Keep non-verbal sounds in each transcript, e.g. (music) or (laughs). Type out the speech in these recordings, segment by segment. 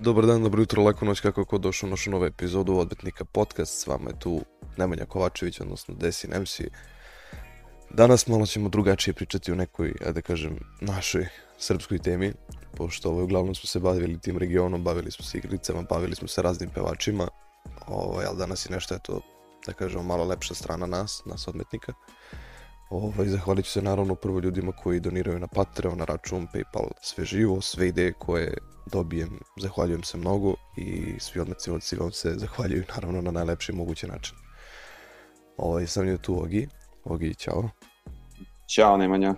Dobar dan, dobro jutro, lako noć, kako ko došao u našu novu epizodu Odbetnika podcast. S vama je tu Nemanja Kovačević, odnosno Desin MC. Danas malo ćemo drugačije pričati o nekoj, ajde da kažem, našoj srpskoj temi, pošto ovaj, uglavnom smo se bavili tim regionom, bavili smo se igricama, bavili smo se raznim pevačima, ovaj, ali danas je nešto, eto, da kažemo, malo lepša strana nas, nas odmetnika. Ovaj, zahvalit ću se naravno prvo ljudima koji doniraju na Patreon, na račun, Paypal, sve živo, sve ideje koje dobijem, zahvaljujem se mnogo i svi odmecima vam se zahvaljuju naravno na najlepši mogući način. Ovaj, sam je tu Ogi. Ogi, čao. Ćao Nemanja.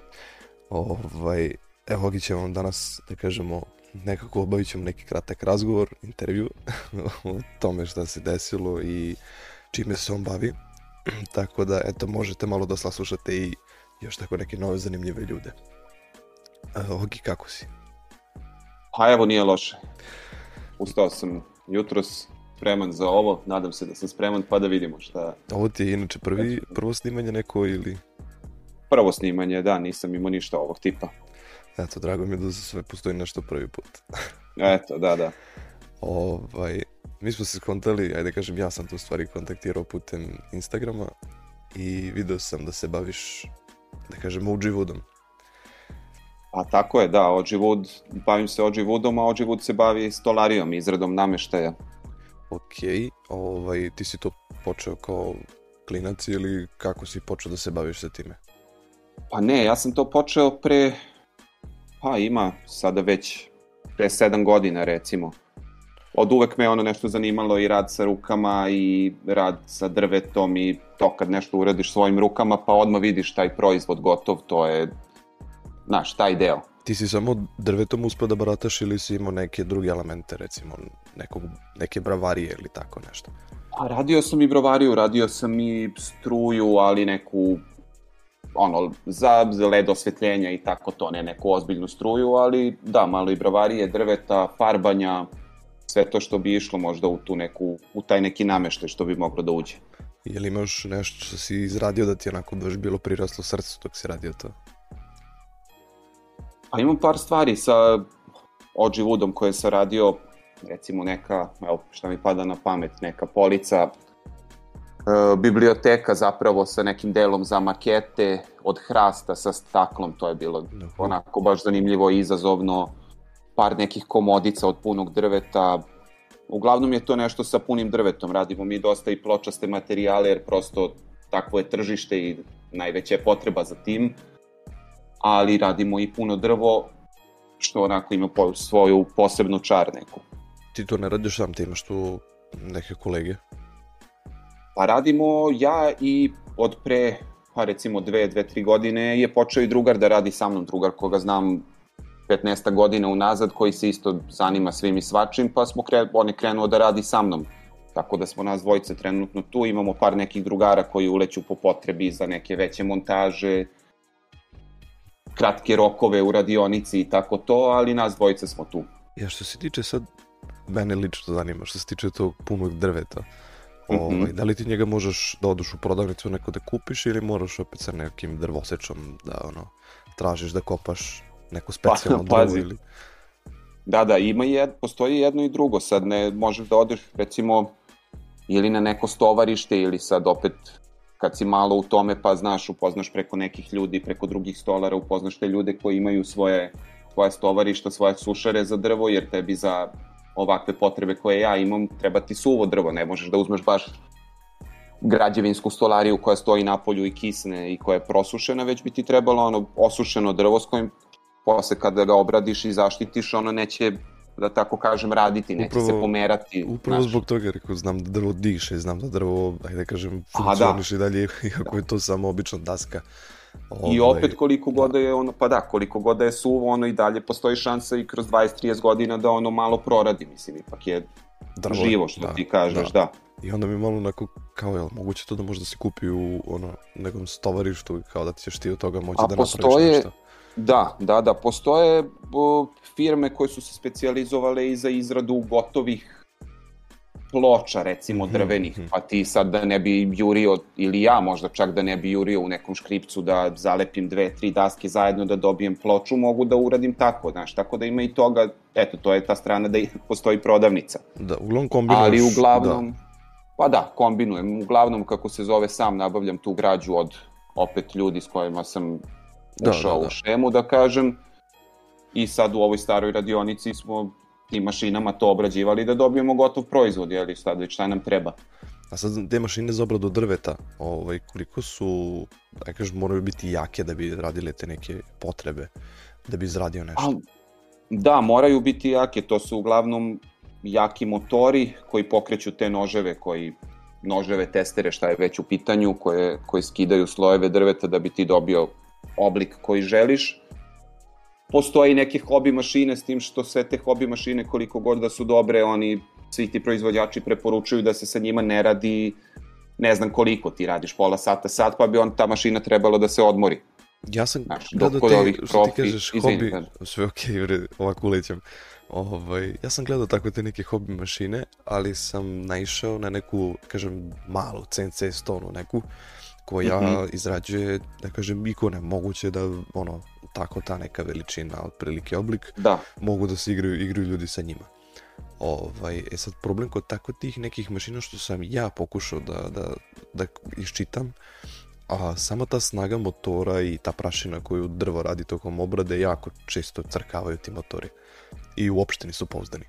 Ovaj, evo Ogi će vam danas, da kažemo, nekako obavit ćemo neki kratak razgovor, intervju (laughs) o tome šta se desilo i čime se on bavi. (clears throat) tako da, eto, možete malo da saslušate i još tako neke nove zanimljive ljude. Uh, Ogi, kako si? Pa evo, nije loše. Ustao sam jutros, spreman za ovo, nadam se da sam spreman, pa da vidimo šta... Ovo ti je inače prvi, prvo snimanje neko ili... Prvo snimanje, da, nisam imao ništa ovog tipa. Eto, drago mi je da za sve postoji nešto prvi put. (laughs) Eto, da, da. Ovaj, mi smo se skontali, ajde kažem, ja sam tu stvari kontaktirao putem Instagrama i video sam da se baviš, da kažem, OG Woodom. A tako je, da, OG Wood, bavim se OG Woodom, a OG Wood se bavi stolarijom, izradom nameštaja. Ok, ovaj, ti si to počeo kao klinac ili kako si počeo da se baviš sa time? Pa ne, ja sam to počeo pre, pa ima sada već pre sedam godina recimo od uvek me ono nešto zanimalo i rad sa rukama i rad sa drvetom i to kad nešto uradiš svojim rukama pa odmah vidiš taj proizvod gotov, to je, znaš, taj deo. Ti si samo drvetom uspio da barataš ili si imao neke druge elemente, recimo nekog, neke bravarije ili tako nešto? Pa radio sam i bravariju, radio sam i struju, ali neku ono, za, za led osvetljenja i tako to, ne neku ozbiljnu struju, ali da, malo i bravarije, drveta, farbanja, sve to što bi išlo možda u tu neku, u taj neki nameštaj što bi moglo da uđe. Je li imaš nešto što si izradio da ti onako baš bilo priraslo srcu dok si radio to? Pa imam par stvari sa OG Woodom koje sam radio, recimo neka, evo šta mi pada na pamet, neka polica, e, biblioteka zapravo sa nekim delom za makete od hrasta sa staklom, to je bilo onako baš zanimljivo i izazovno par nekih komodica od punog drveta. Uglavnom je to nešto sa punim drvetom. Radimo mi dosta i pločaste materijale jer prosto takvo je tržište i najveća je potreba za tim. Ali radimo i puno drvo što onako ima po, svoju posebnu čar neku. Ti to ne radiš sam, ti imaš tu neke kolege? Pa radimo ja i od pre, pa recimo dve, dve, tri godine je počeo i drugar da radi sa mnom, drugar koga znam 15 godina unazad koji se isto zanima svim i svačim, pa smo kre, on je krenuo da radi sa mnom. Tako da smo nas dvojice trenutno tu, imamo par nekih drugara koji uleću po potrebi za neke veće montaže, kratke rokove u radionici i tako to, ali nas dvojice smo tu. Ja što se tiče sad, mene lično zanima, što se tiče tog punog drveta, mm -hmm. ovaj, da li ti njega možeš da odeš u prodavnicu neko da kupiš ili moraš opet sa nekim drvosečom da ono, tražiš da kopaš neku specijalnu pa, drvu ili... Da, da, ima jed, postoji jedno i drugo, sad ne možeš da odeš recimo ili na neko stovarište ili sad opet kad si malo u tome pa znaš, upoznaš preko nekih ljudi, preko drugih stolara, upoznaš te ljude koji imaju svoje, svoje stovarišta, svoje sušare za drvo, jer tebi za ovakve potrebe koje ja imam treba ti suvo drvo, ne možeš da uzmeš baš građevinsku stolariju koja stoji na polju i kisne i koja je prosušena, već bi ti trebalo ono osušeno drvo s kojim posle kada ga obradiš i zaštitiš, ono neće da tako kažem, raditi, neće upravo, se pomerati. Upravo znaš. zbog toga, rekao, znam da drvo diše, znam da drvo, ajde da kažem, funkcioniše da. i dalje, (laughs) iako je to samo obična daska. Ovaj... I opet koliko god da. je ono, pa da, koliko god da je suvo, ono i dalje postoji šansa i kroz 20-30 godina da ono malo proradi, mislim, ipak je drvo, živo što da, ti kažeš, da. da. I onda mi malo onako, kao, jel, moguće to da možda se kupi u, ono, nekom stovarištu, kao da ćeš ti od toga moći A da napraviš nešto. Da, da, da. Postoje o, firme koje su se specializovale i za izradu gotovih ploča recimo Mhm, drvenih, mhm. pa ti sad da ne bi jurio, ili ja možda čak da ne bi jurio u nekom škripcu da zalepim dve, tri daske zajedno da dobijem ploču, mogu da uradim tako, znaš, tako da ima i toga, eto, to je ta strana da (laughs) postoji prodavnica. Da, uglavnom kombinuješ... Ali uglavnom, Da. pa da, kombinujem. Uglavnom, kako se zove, sam nabavljam tu građu od opet ljudi s kojima sam ušao da, da. u šemu, da kažem. I sad u ovoj staroj radionici smo tim mašinama to obrađivali da dobijemo gotov proizvod, jeli sad već šta nam treba. A sad te mašine za obradu drveta, ovaj, koliko su, da kažem, moraju biti jake da bi radile te neke potrebe, da bi izradio nešto. A, da, moraju biti jake, to su uglavnom jaki motori koji pokreću te noževe, koji noževe, testere, šta je već u pitanju, koje, koje skidaju slojeve drveta da bi ti dobio oblik koji želiš. Postoji neke hobi mašine s tim što sve te hobi mašine koliko god da su dobre, oni svi ti proizvođači preporučuju da se sa njima ne radi ne znam koliko ti radiš, pola sata, sat, pa bi on ta mašina trebalo da se odmori. Ja sam Znaš, gledao te, ovih što ti profi- kažeš, izvini, hobi, kažem. sve okej, okay, ovako ulećem. Ovaj, ja sam gledao tako te neke hobi mašine, ali sam naišao na neku, kažem, malu CNC stonu neku, koja Mhm. izrađuje, da kažem, ikone, moguće da, ono, tako ta neka veličina, otprilike oblik, Da, mogu da se igraju, igraju ljudi sa njima. Ovaj, e sad problem kod tako tih nekih mašina što sam ja pokušao da, da, da iščitam, a sama ta snaga motora i ta prašina koju drvo radi tokom obrade jako često crkavaju ti motori. I uopšte nisu pouzdani.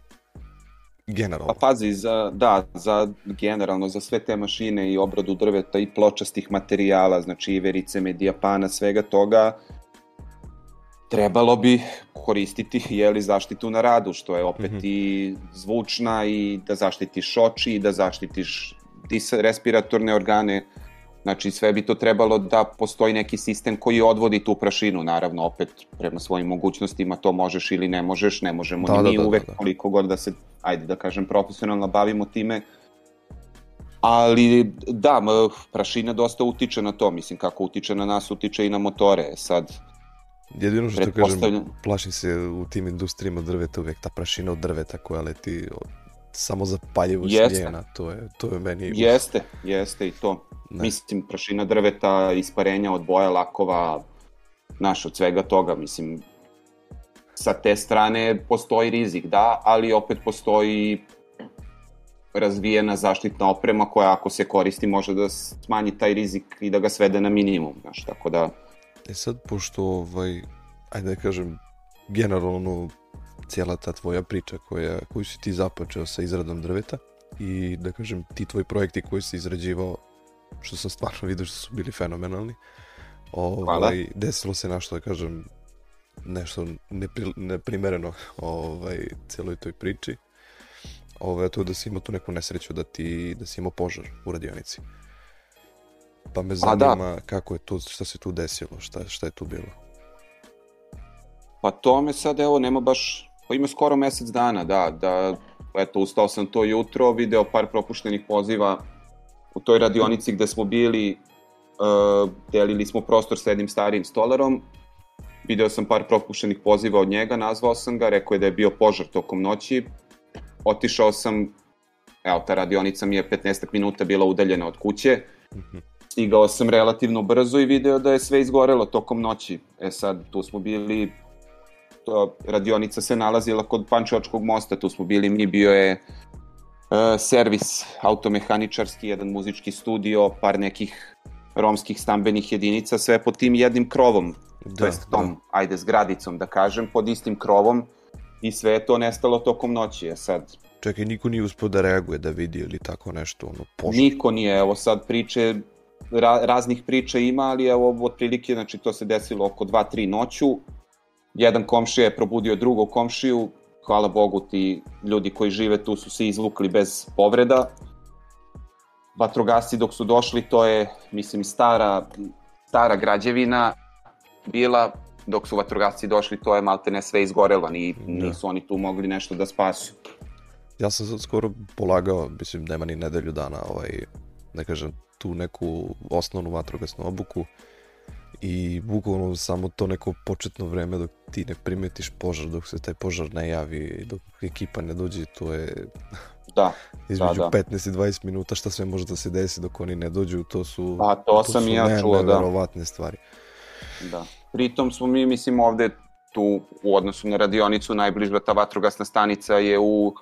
Generalno. Pa pazi, za, da, za generalno za sve te mašine i obradu drveta i pločastih materijala, znači iverice, medijapana, svega toga, trebalo bi koristiti jeli, zaštitu na radu, što je opet Mhm. i zvučna i da zaštitiš oči i da zaštitiš respiratorne organe, Znači sve bi to trebalo da postoji neki sistem koji odvodi tu prašinu, naravno opet prema svojim mogućnostima to možeš ili ne možeš, ne možemo Da, ni da, mi da, da, uvek da. koliko god da se, ajde da kažem, profesionalno bavimo time. Ali da, prašina dosta utiče na to, mislim kako utiče na nas, utiče i na motore. Sad, Jedino što kažem, pretpostavljam- plašim se u tim industrijama drveta uvek ta prašina od drveta koja leti od, samo zapaljivost Jeste. njena, to je, to je meni... jeste, jeste i to. Ne. Mislim, prašina drveta, isparenja od boja, lakova, naš od svega toga, mislim, sa te strane postoji rizik, da, ali opet postoji razvijena zaštitna oprema koja ako se koristi može da smanji taj rizik i da ga svede na minimum, znaš, tako da, E sad, pošto, ovaj, ajde da kažem, generalno cijela ta tvoja priča koja, koju si ti započeo sa izradom drveta i da kažem ti tvoji projekti koji si izrađivao, što sam stvarno vidio što su bili fenomenalni, ovaj, desilo se našto da kažem nešto nepri, neprimereno (laughs) ovaj, cijeloj toj priči. Ovaj, to da si imao tu neku nesreću da ti da si imao požar u radionici. Pa me da. zanima kako je to, šta se tu desilo, šta, šta je tu bilo. Pa to me sad, evo, nema baš, pa ima skoro mesec dana, da, da, eto, ustao sam to jutro, video par propuštenih poziva u toj radionici gde smo bili, uh, delili smo prostor s jednim starijim stolarom, video sam par propuštenih poziva od njega, nazvao sam ga, rekao je da je bio požar tokom noći, otišao sam, evo, ta radionica mi je 15 minuta bila udaljena od kuće, Mhm. stigao sam relativno brzo i video da je sve izgorelo tokom noći. E sad, tu smo bili, to, radionica se nalazila kod Pančevačkog mosta, tu smo bili mi, bio je servis automehaničarski, jedan muzički studio, par nekih romskih stambenih jedinica, sve pod tim jednim krovom, to Da, jest tom, ajde, zgradicom, da kažem, pod istim krovom i sve je to nestalo tokom noći. E sad, Čekaj, niko nije uspio da reaguje, da vidi ili tako nešto, ono, požar. Niko nije, evo sad priče, ra, raznih priča ima, ali evo otprilike, znači to se desilo oko 2-3 noću. Jedan komšija je probudio drugog komšiju, hvala Bogu ti ljudi koji žive tu su se izvukli bez povreda. Vatrogasci dok su došli, to je, mislim, stara, stara građevina bila, dok su vatrogasci došli, to je malte ne sve izgorelo, ni, Da. nisu oni tu mogli nešto da spasu. Ja sam sad skoro polagao, mislim, nema ni nedelju dana, ovaj, da kažem, tu neku osnovnu vatrogasnu obuku i bukvalno samo to neko početno vreme dok ti ne primetiš požar, dok se taj požar ne javi, dok ekipa ne dođe, to je (laughs) Da, (laughs) između da, da. 15 i 20 minuta šta sve može da se desi dok oni ne dođu, to su, Pa, to sam su ja ne- čuo, da. neverovatne stvari. Da. Pritom smo mi, mislim, ovde tu u odnosu na radionicu najbliža ta vatrogasna stanica je u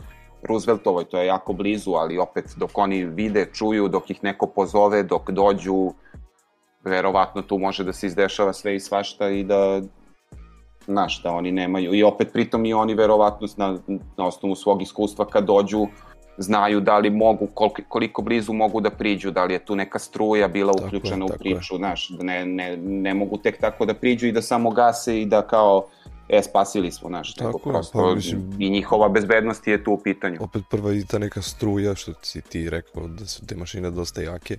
Rooseveltovoj, to je jako blizu, ali opet dok oni vide, čuju, dok ih neko pozove, dok dođu, verovatno tu može da se izdešava sve i svašta i da znaš, da oni nemaju. I opet pritom i oni verovatno na, na osnovu svog iskustva kad dođu znaju da li mogu, koliko, koliko blizu mogu da priđu, da li je tu neka struja bila Tako je, uključena u tako je. priču, znaš, da ne, ne, ne mogu tek tako da priđu i da samo gase i da kao, e, spasili smo, znaš, Tako je, prosto pa mislim- i njihova bezbednost je tu u pitanju. Opet prva i ta neka struja, što si ti rekao da su te mašine dosta jake.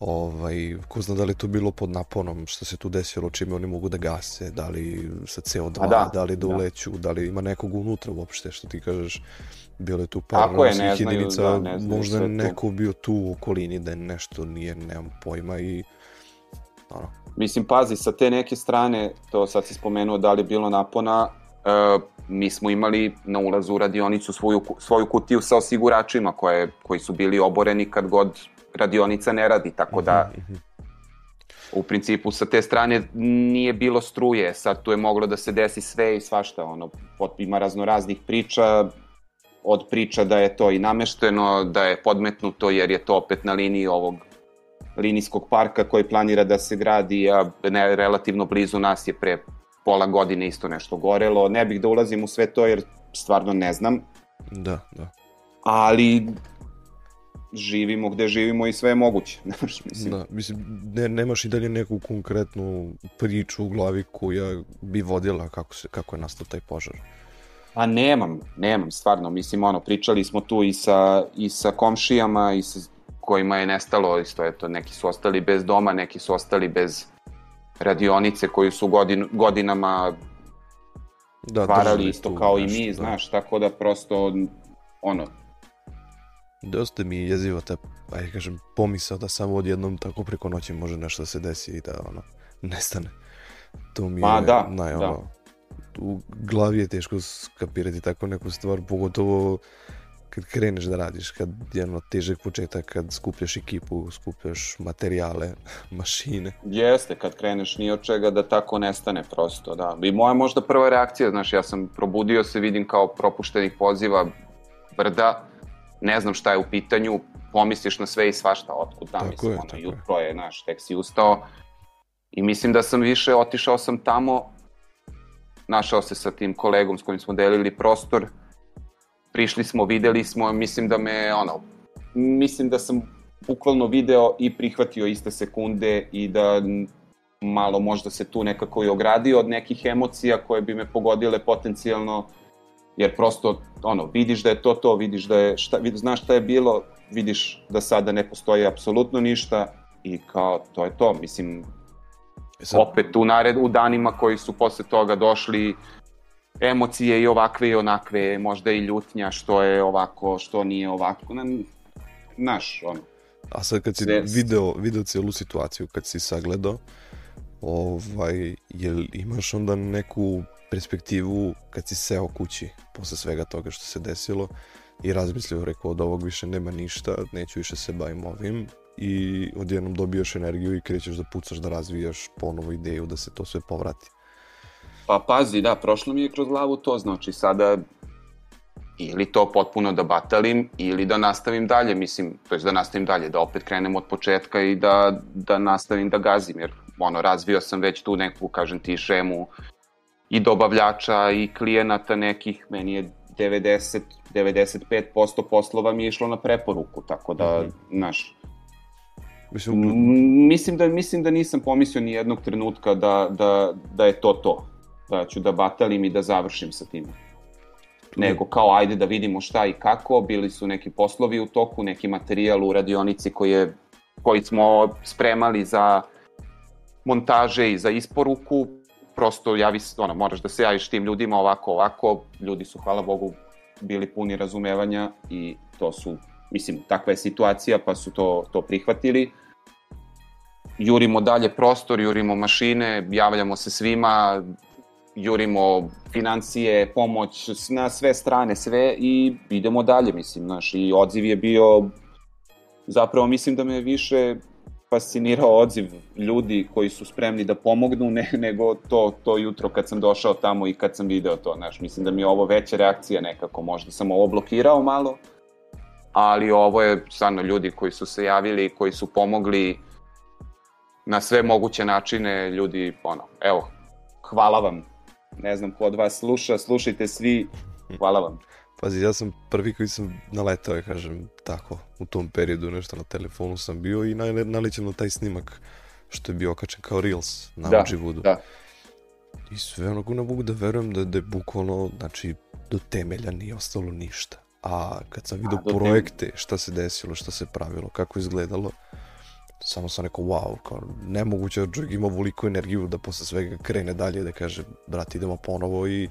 Ovaj, ko zna da li to bilo pod naponom, što se tu desilo, čime oni mogu da gase, da li sa CO2, A da, da li da da. uleću, da li ima nekog unutra uopšte, što ti kažeš, bilo je tu par Tako je, ne znaju, jedinica, da, ne znaju možda je neko bio tu u okolini da je nešto nije, nemam pojma i ono, Mislim, pazi, sa te neke strane, to sad si spomenuo da li je bilo napona, e, mi smo imali na ulazu u radionicu svoju, svoju kutiju sa osiguračima koje, koji su bili oboreni kad god radionica ne radi, tako da Mhm, u principu sa te strane nije bilo struje, sad tu je moglo da se desi sve i svašta, ono, ima raznoraznih priča, od priča da je to i namešteno, da je podmetnuto jer je to opet na liniji ovog linijskog parka koji planira da se gradi, a ne, relativno blizu nas je pre pola godine isto nešto gorelo. Ne bih da ulazim u sve to jer stvarno ne znam, da, da. ali živimo gde živimo i sve je moguće. (laughs) Mislim, Da, mislim, ne, nemaš i dalje neku konkretnu priču u glavi koja bi vodila kako, se, kako je nastao taj požar. Pa nemam, nemam, stvarno, mislim, ono, pričali smo tu i sa, i sa komšijama i sa kojima je nestalo, isto eto, neki su ostali bez doma, neki su ostali bez radionice koju su godin, godinama Da, varali isto kao i nešto, mi, da. znaš, tako da prosto, ono, Dosta mi je jezivo ta, ajde kažem, pomisao da samo odjednom tako preko noći može nešto da se desi i da ono, nestane. To mi je da, naj, da. ono, u glavi je teško skapirati tako neku stvar, pogotovo kad kreneš da radiš, kad je ono težak početak, kad skupljaš ekipu, skupljaš materijale, (laughs) mašine. jeste, kad kreneš ni od čega da tako nestane prosto, da. I moja možda prva reakcija, znaš, ja sam probudio se, vidim kao propuštenih poziva brda, ne znam šta je u pitanju, pomisliš na sve i svašta, otkud Tako mislim, je, ono, jutro je, znaš, tek si ustao i mislim da sam više, otišao sam tamo, našao se sa tim kolegom s kojim smo delili prostor, prišli smo, videli smo, mislim da me, ono, mislim da sam bukvalno video i prihvatio iste sekunde i da malo možda se tu nekako i ogradio od nekih emocija koje bi me pogodile potencijalno, jer prosto, ono, vidiš da je to to, vidiš da je, šta, vid, znaš šta je bilo, vidiš da sada ne postoji apsolutno ništa i kao, to je to, mislim, E sad, opet u, nared, u danima koji su posle toga došli emocije i ovakve i onakve, možda i ljutnja što je ovako, što nije ovako. Na, naš, ono, A sad kad si Sve- video, video cijelu situaciju, kad si sagledao, ovaj, jel imaš onda neku perspektivu kad si seo kući posle svega toga što se desilo i razmislio, rekao od ovog više nema ništa, neću više se bavim ovim i odjednom dobijaš energiju i krećeš da pucaš, da razvijaš ponovo ideju da se to sve povrati. Pa pazi, da, prošlo mi je kroz glavu to, znači sada ili to potpuno da batalim ili da nastavim dalje, mislim, to je da nastavim dalje, da opet krenem od početka i da, da nastavim da gazim, jer ono, razvio sam već tu neku, kažem ti, šemu i dobavljača i klijenata nekih, meni je 90, 95% poslova mi je išlo na preporuku, tako da, Mhm. znaš, Mislim, Mm, mislim da mislim da nisam pomislio ni jednog trenutka da, da, da je to to. Da ću da batalim i da završim sa tim. Nego kao ajde da vidimo šta i kako, bili su neki poslovi u toku, neki materijal u radionici koji, je, koji smo spremali za montaže i za isporuku. Prosto javi, ono, moraš da se javiš tim ljudima ovako, ovako. Ljudi su, hvala Bogu, bili puni razumevanja i to su, mislim, takva je situacija pa su to, to prihvatili jurimo dalje prostor, jurimo mašine, javljamo se svima, jurimo financije, pomoć na sve strane, sve i idemo dalje, mislim, znaš, i odziv je bio, zapravo mislim da me više fascinirao odziv ljudi koji su spremni da pomognu ne, nego to, to jutro kad sam došao tamo i kad sam video to, znaš, mislim da mi je ovo veća reakcija nekako, možda sam ovo blokirao malo, ali ovo je stvarno ljudi koji su se javili, koji su pomogli na sve moguće načine, ljudi, ono, evo, hvala vam, ne znam ko od vas sluša, slušajte svi, hvala vam. Pazi, ja sam prvi koji sam naletao, ja kažem, tako, u tom periodu nešto na telefonu sam bio i naličem na taj snimak što je bio okačen kao Reels na da, Ođivudu. Da. I sve onako ne mogu da verujem da, da je bukvalno, znači, do temelja nije ostalo ništa. A kad sam vidio A, projekte, šta se desilo, šta se pravilo, kako izgledalo, samo sam rekao, wow, kao, nemoguće da čovjek ima ovoliko energiju da posle svega krene dalje, da kaže, brat, idemo ponovo i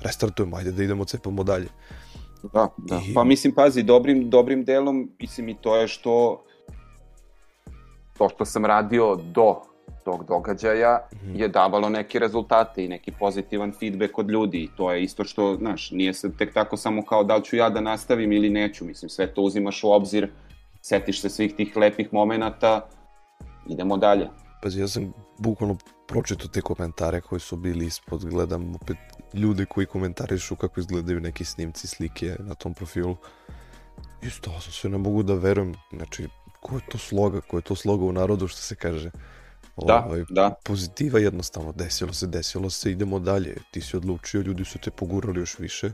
restartujemo, ajde da idemo, cepamo dalje. Da, da. I... Pa mislim, pazi, dobrim, dobrim delom, mislim i to je što to što sam radio do tog događaja mm. je davalo neke rezultate i neki pozitivan feedback od ljudi i to je isto što, znaš, nije se tek tako samo kao da li ću ja da nastavim ili neću, mislim, sve to uzimaš u obzir, setiš se svih tih lepih momenata, idemo dalje. Pazi, ja sam bukvalno pročito te komentare koji su bili ispod, gledam opet ljude koji komentarišu kako izgledaju neki snimci, slike na tom profilu. Isto, sam sve ne mogu da verujem, znači, ko je to sloga, ko je to sloga u narodu, što se kaže. Da, ovaj, da. Pozitiva jednostavno, desilo se, desilo se, idemo dalje. Ti si odlučio, ljudi su te pogurali još više.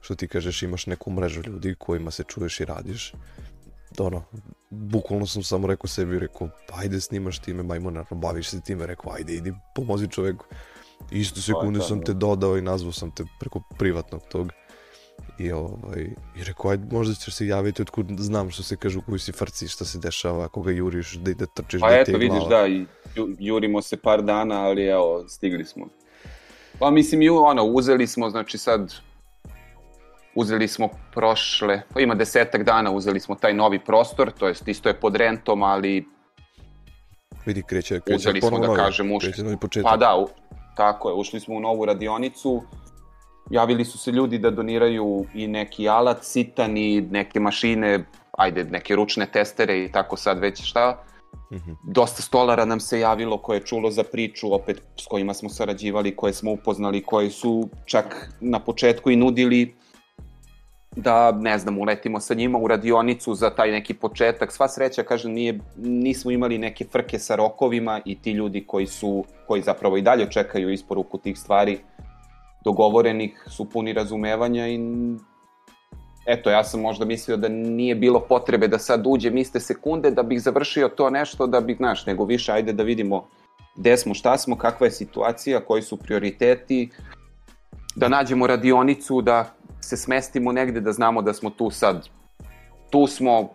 Što ti kažeš, imaš neku mrežu ljudi kojima se čuješ i radiš ono, bukvalno sam samo rekao sebi, rekao, pa ajde snimaš time majmuna, baviš se time, rekao, ajde idi, pomozi čoveku. Isto sekunde sam te dodao i nazvao sam te preko privatnog tog. I, ovaj, i rekao, ajde, možda ćeš se javiti otkud znam što se kažu koji si frci, šta se dešava, koga juriš, da ide trčiš, pa da eto, vidiš, da, i jurimo se par dana, ali evo, stigli smo. Pa mislim, ju, ono, uzeli smo, znači sad, uzeli smo prošle, pa ima desetak dana, uzeli smo taj novi prostor, to jest isto je pod rentom, ali vidi kreće, kreće uzeli smo da kažem ušli. Kreće novi početak. Pa da, u, tako je, ušli smo u novu radionicu. Javili su se ljudi da doniraju i neki alat sitan i neke mašine, ajde, neke ručne testere i tako sad već šta. Mm -hmm. Dosta stolara nam se javilo koje je čulo za priču, opet s kojima smo sarađivali, koje smo upoznali, koje su čak na početku i nudili da, ne znam, uletimo sa njima u radionicu za taj neki početak. Sva sreća, kažem, nije, nismo imali neke frke sa rokovima i ti ljudi koji su, koji zapravo i dalje čekaju isporuku tih stvari dogovorenih su puni razumevanja i eto, ja sam možda mislio da nije bilo potrebe da sad uđem iste sekunde da bih završio to nešto, da bih, znaš, nego više, ajde da vidimo gde smo, šta smo, kakva je situacija, koji su prioriteti, da nađemo radionicu, da se smestimo negde da znamo da smo tu sad. Tu smo,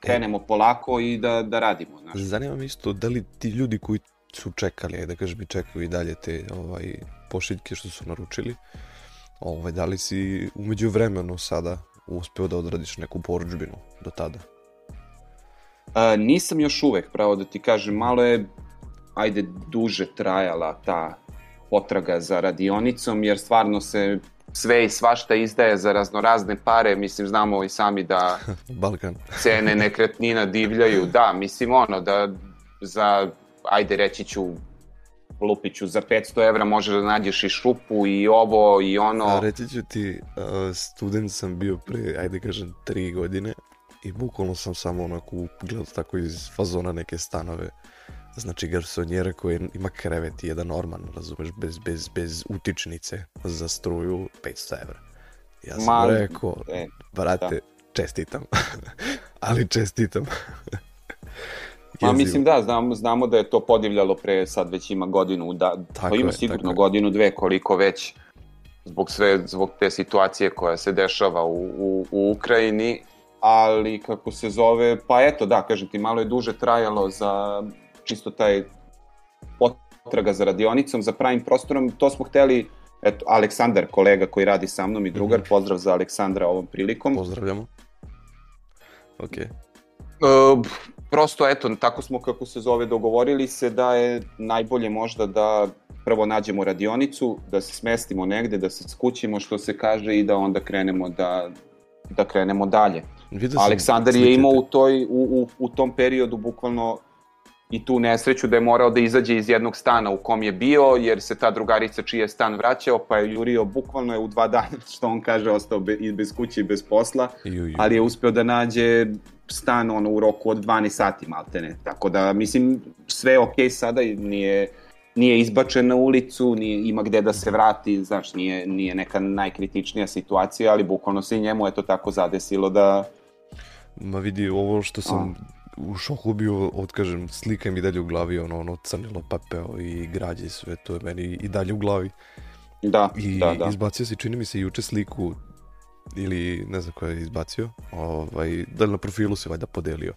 krenemo polako i da, da radimo. Znaš. Zanima me isto, da li ti ljudi koji su čekali, da kažem i čekaju i dalje te ovaj, pošiljke što su naručili, ovaj, da li si umeđu vremenu sada uspeo da odradiš neku poručbinu do tada? A, nisam još uvek, pravo da ti kažem, malo je, ajde, duže trajala ta potraga za radionicom, jer stvarno se sve i svašta izdaje za raznorazne pare, mislim, znamo i sami da (laughs) Balkan. cene nekretnina divljaju, da, mislim, ono, da za, ajde reći ću, lupiću, za 500 evra možeš da nađeš i šupu i ovo i ono. A reći ću ti, uh, student sam bio pre, ajde kažem, 3 godine i bukvalno sam samo onako gledao tako iz fazona neke stanove znači garsonjera koji ima krevet jedan norman, razumeš, bez, bez, bez utičnice za struju 500 evra. Ja sam Ma, rekao, e, brate, da. čestitam. (laughs) Ali čestitam. Ma mislim da, znamo, znamo da je to podivljalo pre sad već ima godinu, da, tako pa ima je, sigurno godinu, dve, koliko već zbog sve, zbog te situacije koja se dešava u, u, u Ukrajini, ali kako se zove, pa eto da, kažem ti, malo je duže trajalo za čisto taj potraga za radionicom, za pravim prostorom, to smo hteli, eto, Aleksandar, kolega koji radi sa mnom i drugar, -hmm. pozdrav za Aleksandra ovom prilikom. Pozdravljamo. Ok. Uh, prosto, eto, tako smo, kako se zove, dogovorili se da je najbolje možda da prvo nađemo radionicu, da se smestimo negde, da se skućimo što se kaže i da onda krenemo da, da krenemo dalje. Vidio Aleksandar je imao u, toj, u, u, u tom periodu bukvalno i tu nesreću da je morao da izađe iz jednog stana u kom je bio, jer se ta drugarica čiji je stan vraćao, pa je jurio, bukvalno je u dva dana, (laughs) što on kaže, ostao be, i bez kuće i bez posla, Ju, ju. ali je uspeo da nađe stan ono, u roku od 12 sati maltene. Tako da, mislim, sve je okej sada i nije, nije izbačen na ulicu, nije, ima gde da se vrati, znaš, nije, nije neka najkritičnija situacija, ali bukvalno se i njemu je to tako zadesilo da, Ma vidi, ovo što sam u šoku bio, otkažem, slika mi dalje u glavi, ono, ono crnilo pepeo i građe sve, to je meni i dalje u glavi. da, I da, da. izbacio si, čini mi se, juče sliku, ili ne znam ko je izbacio, ovaj, da li na profilu se valjda podelio.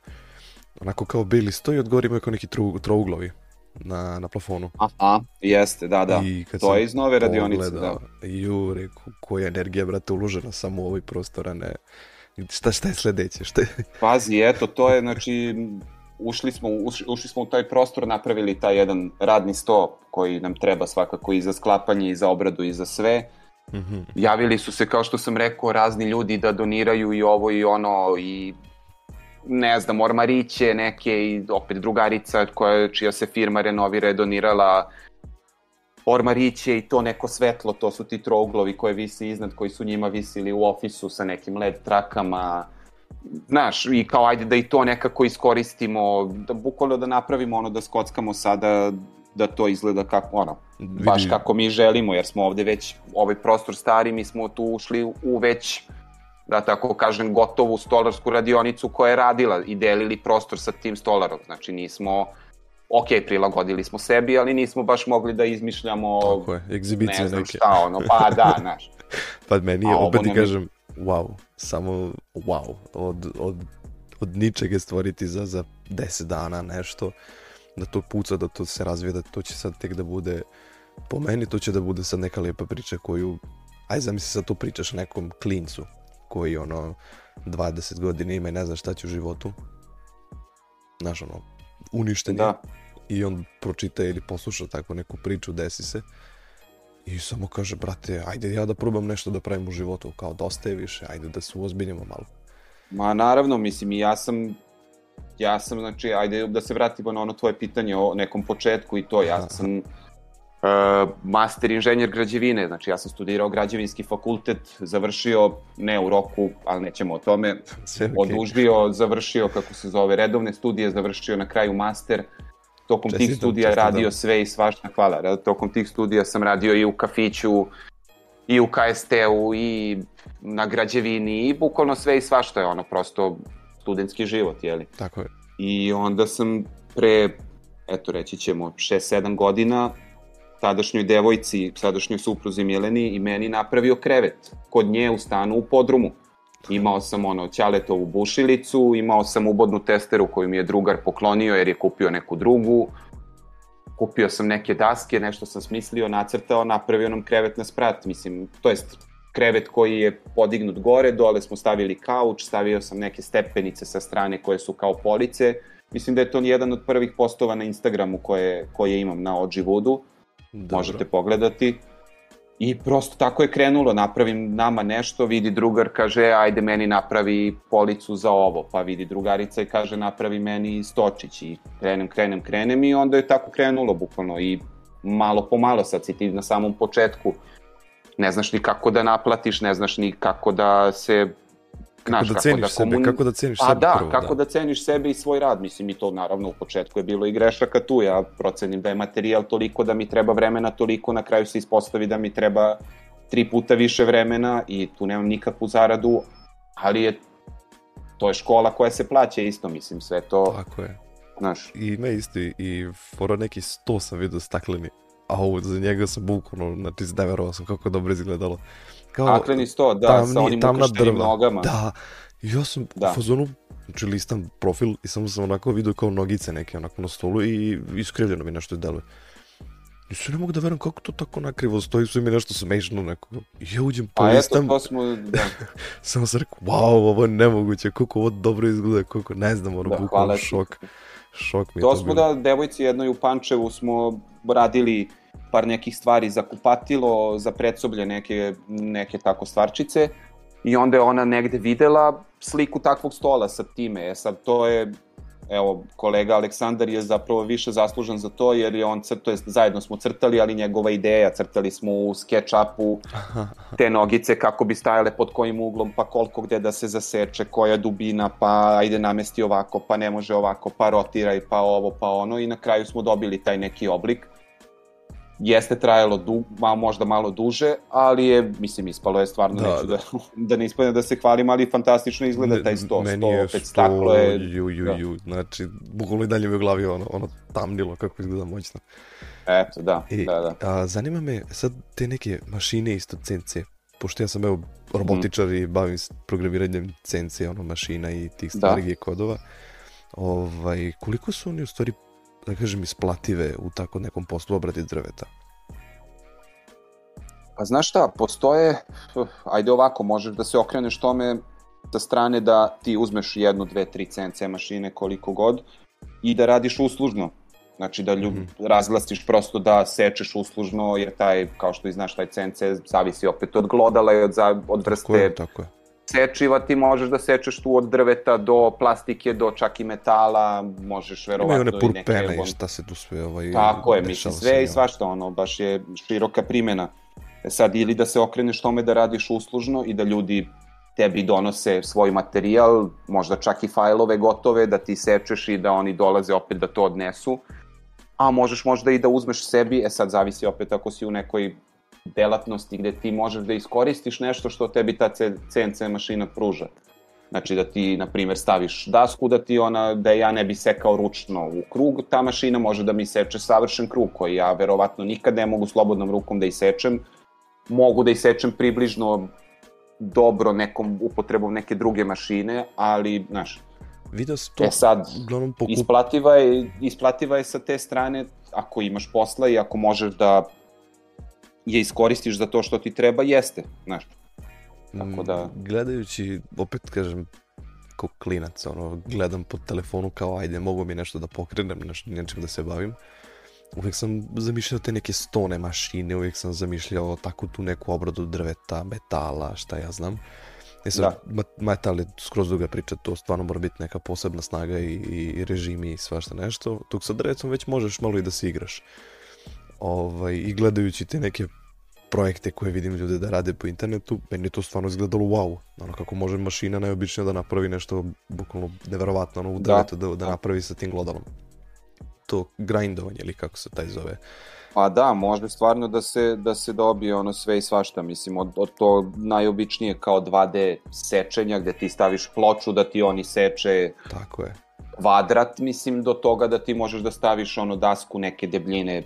Onako kao beli stoji, od gore ima kao neki tru, trouglovi na, na plafonu. Aha, jeste, da, da. I kad to je iz nove radionice, da. pogledao, Ju, reku, koja energija, brate, uložena samo u ovaj prostor, a ne... Šta, šta je sledeće? Šta je... Pazi, eto, to je, znači, ušli smo, ušli, ušli smo u taj prostor, napravili taj jedan radni sto koji nam treba svakako i za sklapanje, i za obradu, i za sve. Mhm. Javili su se, kao što sam rekao, razni ljudi da doniraju i ovo i ono, i ne znam, ormariće neke i opet drugarica koja, čija se firma renovira je donirala ormariće i to neko svetlo, to su ti trouglovi koje visi iznad, koji su njima visili u ofisu sa nekim led trakama, znaš, i kao ajde da i to nekako iskoristimo, da bukvalno da napravimo ono da skockamo sada da to izgleda kako, ono, baš Vidi- kako mi želimo, jer smo ovde već, ovaj prostor stari, mi smo tu ušli u već, da tako kažem, gotovu stolarsku radionicu koja je radila i delili prostor sa tim stolarom, znači nismo, ok, prilagodili smo sebi, ali nismo baš mogli da izmišljamo Tako je, egzibicije ne znam neke. šta, ono, pa da, (laughs) znaš. Pa meni je, opet ti je- kažem, wow, samo wow, od, od, od ničega stvoriti za, za 10 dana nešto, da to puca, da to se razvije, da to će sad tek da bude, po meni to će da bude sad neka lijepa priča koju, aj zamisli sad to pričaš nekom klincu, koji ono 20 godina ima i ne zna šta će u životu, znaš ono, uništen je, Da. I on pročita ili posluša takvu neku priču, desi se i samo kaže, brate, ajde ja da probam nešto da pravim u životu, kao dosta je više, ajde da se uozbiljimo malo. Ma naravno, mislim, i ja sam, ja sam, znači, ajde da se vratimo na ono tvoje pitanje o nekom početku i to, ja sam uh, master inženjer građevine, znači ja sam studirao građevinski fakultet, završio, ne u roku, ali nećemo o tome, Sve okej. odužio, završio, kako se zove, redovne studije, završio na kraju master, tokom tih Čestitam, studija čestitam. radio sve i svašta, hvala, tokom tih studija sam radio i u kafiću, i u KST-u, i na građevini, i bukvalno sve i svašta je ono, prosto studentski život, jeli. Tako je. I onda sam pre, eto reći ćemo, 6-7 godina tadašnjoj devojci, sadašnjoj supruzi Mileni i meni napravio krevet kod nje u stanu u podrumu. Imao sam ono ćaletovu bušilicu, imao sam ubodnu testeru koju mi je drugar poklonio jer je kupio neku drugu. Kupio sam neke daske, nešto sam smislio, nacrtao, napravio nam krevet na sprat, mislim, to jest krevet koji je podignut gore, dole smo stavili kauč, stavio sam neke stepenice sa strane koje su kao police. Mislim da je to jedan od prvih postova na Instagramu koje, koje imam na Odživudu Dobro. možete pogledati. I prosto tako je krenulo, napravim nama nešto, vidi drugar, kaže, ajde meni napravi policu za ovo, pa vidi drugarica i kaže, napravi meni stočić. I krenem, krenem, krenem i onda je tako krenulo bukvalno. I malo po malo, sad si ti na samom početku, ne znaš ni kako da naplatiš, ne znaš ni kako da se Kako da ceniš sebe, kako da ceniš pa sebe da, prvo, kako da. da. ceniš sebe i svoj rad, mislim i to naravno u početku je bilo i grešaka tu, ja procenim da je materijal toliko da mi treba vremena toliko, na kraju se ispostavi da mi treba tri puta više vremena i tu nemam nikakvu zaradu, ali je to je škola koja se plaća isto, mislim, sve to, Tako je. znaš, I me isto i, i fora neki sto sam vidio stakleni, a ovo za njega sam bukvalno, znači izdeverovao sam kako dobro izgledalo. Kao, akleni sto, da, sa onim ukrštenim nogama. Da, ja sam Da. u fazonu, znači listam profil i samo sam onako vidio kao nogice neke onako na stolu i iskrivljeno mi nešto deluje. I se ne mogu da verujem kako to tako nakrivo stoji, sve mi nešto smešno neko. I ja uđem po Pa eto, listam, to smo, da, (laughs) samo sam rekao, wow, ovo je nemoguće, kako ovo dobro izgleda, kako, ne znam, ono, Da, bukvalno šok. Šok mi je To to smo bilo. da, devojci jednoj u Pančevu smo radili par nekih stvari za kupatilo, za predsoblje, neke, neke tako stvarčice. I onda je ona negde videla sliku takvog stola sa time. E sad, to je evo, kolega Aleksandar je zapravo više zaslužan za to, jer je on crto, zajedno smo crtali, ali njegova ideja, crtali smo u SketchUpu (laughs) te nogice kako bi stajale pod kojim uglom, pa koliko gde da se zaseče, koja dubina, pa ajde namesti ovako, pa ne može ovako, pa rotiraj, pa ovo, pa ono i na kraju smo dobili taj neki oblik jeste trajalo du, malo, možda malo duže, ali je, mislim, ispalo je stvarno, da, neću da, da, (laughs) da ne ispadne da se hvalim, ali fantastično izgleda taj sto, Meni sto, opet staklo je... Ju, ju, da. ju, znači, bukvalno i dalje mi u glavi ono, ono tamnilo kako izgleda moćno. Eto, da, I, da, da. A, zanima me sad te neke mašine isto CNC, pošto ja sam evo robotičar mm. i bavim se programiranjem CNC, ono, mašina i tih stvari da. kodova, ovaj, koliko su oni u stvari da kažem, isplative u tako nekom poslu obradi drveta? Pa znaš šta, postoje, ajde ovako, možeš da se okreneš tome sa strane da ti uzmeš jednu, dve, tri CNC mašine, koliko god, i da radiš uslužno. Znači da ljub, mm -hmm. razglasiš prosto da sečeš uslužno, jer taj, kao što i znaš, taj CNC zavisi opet od glodala i od, od vrste tako je, tako je sečiva ti možeš da sečeš tu od drveta do plastike, do čak i metala, možeš verovatno i neke... Imaju one purpene i šta se tu sve ovaj... Tako je, mislim, sve i svašta ono, baš je široka primjena. E sad, ili da se okreneš tome da radiš uslužno i da ljudi tebi donose svoj materijal, možda čak i fajlove gotove, da ti sečeš i da oni dolaze opet da to odnesu, a možeš možda i da uzmeš sebi, e sad zavisi opet ako si u nekoj delatnosti gde ti možeš da iskoristiš nešto što tebi ta CNC mašina pruža. Znači da ti, na primer, staviš dasku da ti ona, da ja ne bi sekao ručno u krug, ta mašina može da mi seče savršen krug koji ja verovatno nikad ne mogu slobodnom rukom da isečem. Mogu da isečem približno dobro nekom upotrebom neke druge mašine, ali, znaš, Video to, e sad, pokup... isplativa, je, isplativa je sa te strane ako imaš posla i ako možeš da je iskoristiš za to što ti treba, jeste, znaš. Tako da... Mm, gledajući, opet kažem, kao klinac, ono, gledam po telefonu kao, ajde, mogu mi nešto da pokrenem, nešto, nečim da se bavim. Uvijek sam zamišljao te neke stone mašine, uvijek sam zamišljao tako tu neku obradu drveta, metala, šta ja znam. E sad, da. metal je skroz druga priča, to stvarno mora biti neka posebna snaga i, i režimi i svašta nešto. Tuk sa drvecom već možeš malo i da se igraš ovaj, i gledajući te neke projekte koje vidim ljude da rade po internetu, meni je to stvarno izgledalo wow. Ono kako može mašina najobičnija da napravi nešto bukvalno neverovatno ono u da. da, da, da napravi sa tim glodalom. To grindovanje ili kako se taj zove. Pa da, može stvarno da se, da se dobije ono sve i svašta, mislim, od, od to najobičnije kao 2D sečenja gde ti staviš ploču da ti oni seče Tako je. kvadrat, mislim, do toga da ti možeš da staviš ono dasku neke debljine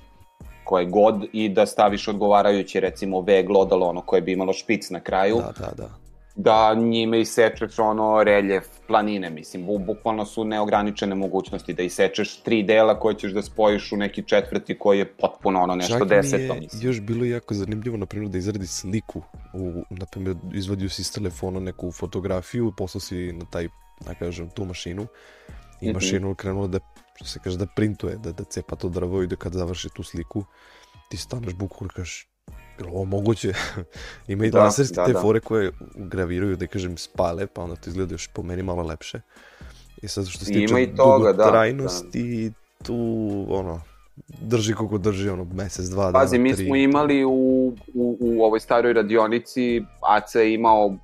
koje god i da staviš odgovarajuće recimo V glodalo ono koje bi imalo špic na kraju. Da, da, da. Da njime isečeš ono reljef planine, mislim, bu, bukvalno su neograničene mogućnosti da isečeš tri dela koje ćeš da spojiš u neki četvrti koji je potpuno ono nešto Čak deseto. Čak mi je još bilo jako zanimljivo, na primjer, da izradi sliku, u, na primjer, izvadio si iz telefona neku fotografiju, poslao si na taj, da kažem, tu mašinu i mašinu mm -hmm. krenula da što se kaže da printuje, da, da cepa to drvo i da kad završi tu sliku, ti staneš bukvalno kažeš, je ovo moguće? (laughs) Ima i da, laserske da, te da. fore koje graviraju, da kažem, spale, pa onda to izgleda još po meni malo lepše. I sad što se tiče i toga, da, da. tu, ono, drži koliko drži, ono, mesec, dva dana, Pazi, mi smo imali u, u, u ovoj staroj radionici, AC je imao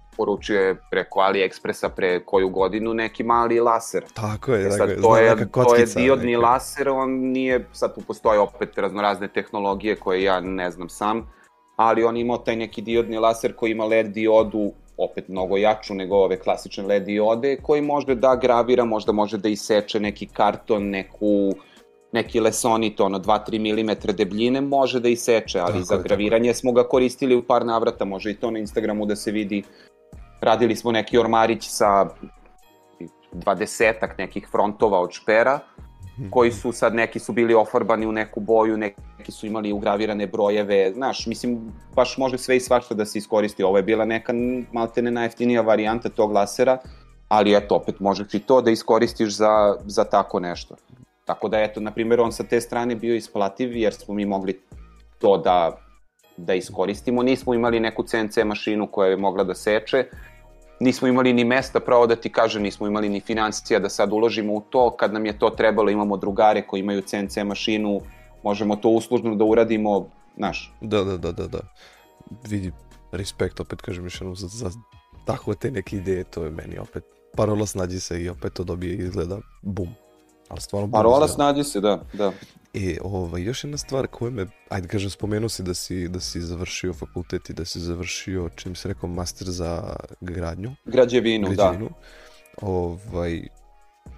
je preko AliExpressa pre koju godinu neki mali laser. Tako je, e sad, to, je, kockica, to je diodni neka. laser, on nije, sad tu postoje opet raznorazne tehnologije koje ja ne znam sam, ali on imao taj neki diodni laser koji ima LED diodu opet mnogo jaču nego ove klasične LED diode, koji može da gravira, možda može da iseče neki karton, neku neki lesonit, ono 2-3 mm debljine, može da iseče, ali tako za graviranje tako. smo ga koristili u par navrata, može i to na Instagramu da se vidi radili smo neki ormarić sa dvadesetak nekih frontova od špera, koji su sad, neki su bili ofarbani u neku boju, neki su imali ugravirane brojeve, znaš, mislim, baš može sve i svašta da se iskoristi. Ovo je bila neka maltene najeftinija varijanta tog lasera, ali eto, opet možeš i to da iskoristiš za, za tako nešto. Tako da, eto, na primjer, on sa te strane bio isplativ, jer smo mi mogli to da, da iskoristimo. Nismo imali neku CNC mašinu koja je mogla da seče, nismo imali ni mesta, pravo da ti kažem, nismo imali ni financija da sad uložimo u to. Kad nam je to trebalo, imamo drugare koji imaju CNC mašinu, možemo to uslužno da uradimo, znaš. Da, da, da, da, da. Vidi, respekt, opet kažem još jednom, za, za takve te neke ideje, to je meni opet parola snađi se i opet to dobije izgleda bum. Ali stvarno bum Parola snađi se, da, da. E, ovaj, još jedna stvar koja me, ajde kažem, spomenuo si da si, da si završio fakultet i da si završio, čim si rekao, master za gradnju. Građevinu, građevinu. da. Ovaj,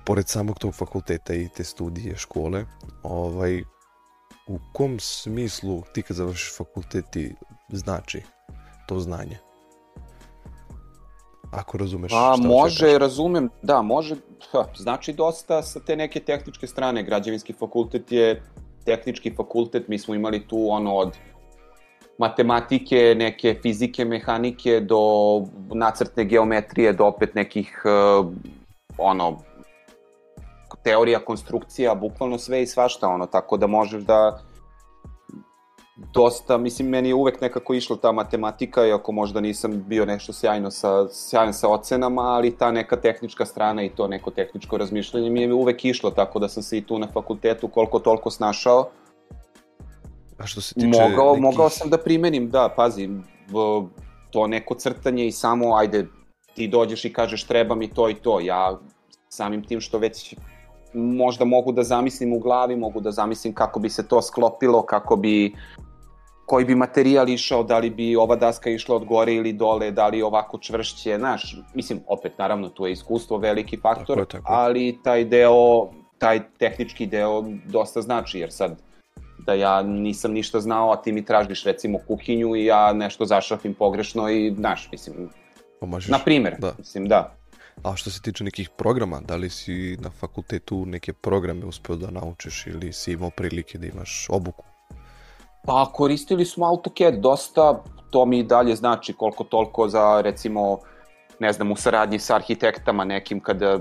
pored samog tog fakulteta i te studije, škole, ovaj, u kom smislu ti kad završiš fakultet ti znači to znanje? Ako razumeš A, šta može, razumem, da, može, ha, znači dosta sa te neke tehničke strane. Građevinski fakultet je tehnički fakultet, mi smo imali tu ono od matematike, neke fizike, mehanike, do nacrtne geometrije, do opet nekih uh, ono teorija konstrukcija, bukvalno sve i svašta ono, tako da možeš da dosta, mislim, meni je uvek nekako išla ta matematika, iako možda nisam bio nešto sjajno sa, sjajan sa ocenama, ali ta neka tehnička strana i to neko tehničko razmišljanje mi je uvek išlo, tako da sam se i tu na fakultetu koliko toliko snašao. A što se tiče mogao, nekih... mogao sam da primenim, da, pazi, to neko crtanje i samo, ajde, ti dođeš i kažeš treba mi to i to, ja samim tim što već možda mogu da zamislim u glavi, mogu da zamislim kako bi se to sklopilo, kako bi koji bi materijal išao, da li bi ova daska išla od gore ili dole, da li ovako čvršće, znaš, mislim, opet, naravno, tu je iskustvo veliki faktor, tako, tako. ali taj deo, taj tehnički deo dosta znači, jer sad, da ja nisam ništa znao, a ti mi tražiš recimo kuhinju i ja nešto zašrafim pogrešno i, znaš, mislim, Pomažeš. na primer, da. mislim, da. A što se tiče nekih programa, da li si na fakultetu neke programe uspeo da naučiš ili si imao prilike da imaš obuku? Pa koristili smo AutoCAD dosta, to mi dalje znači koliko toliko za recimo, ne znam, u saradnji sa arhitektama nekim kada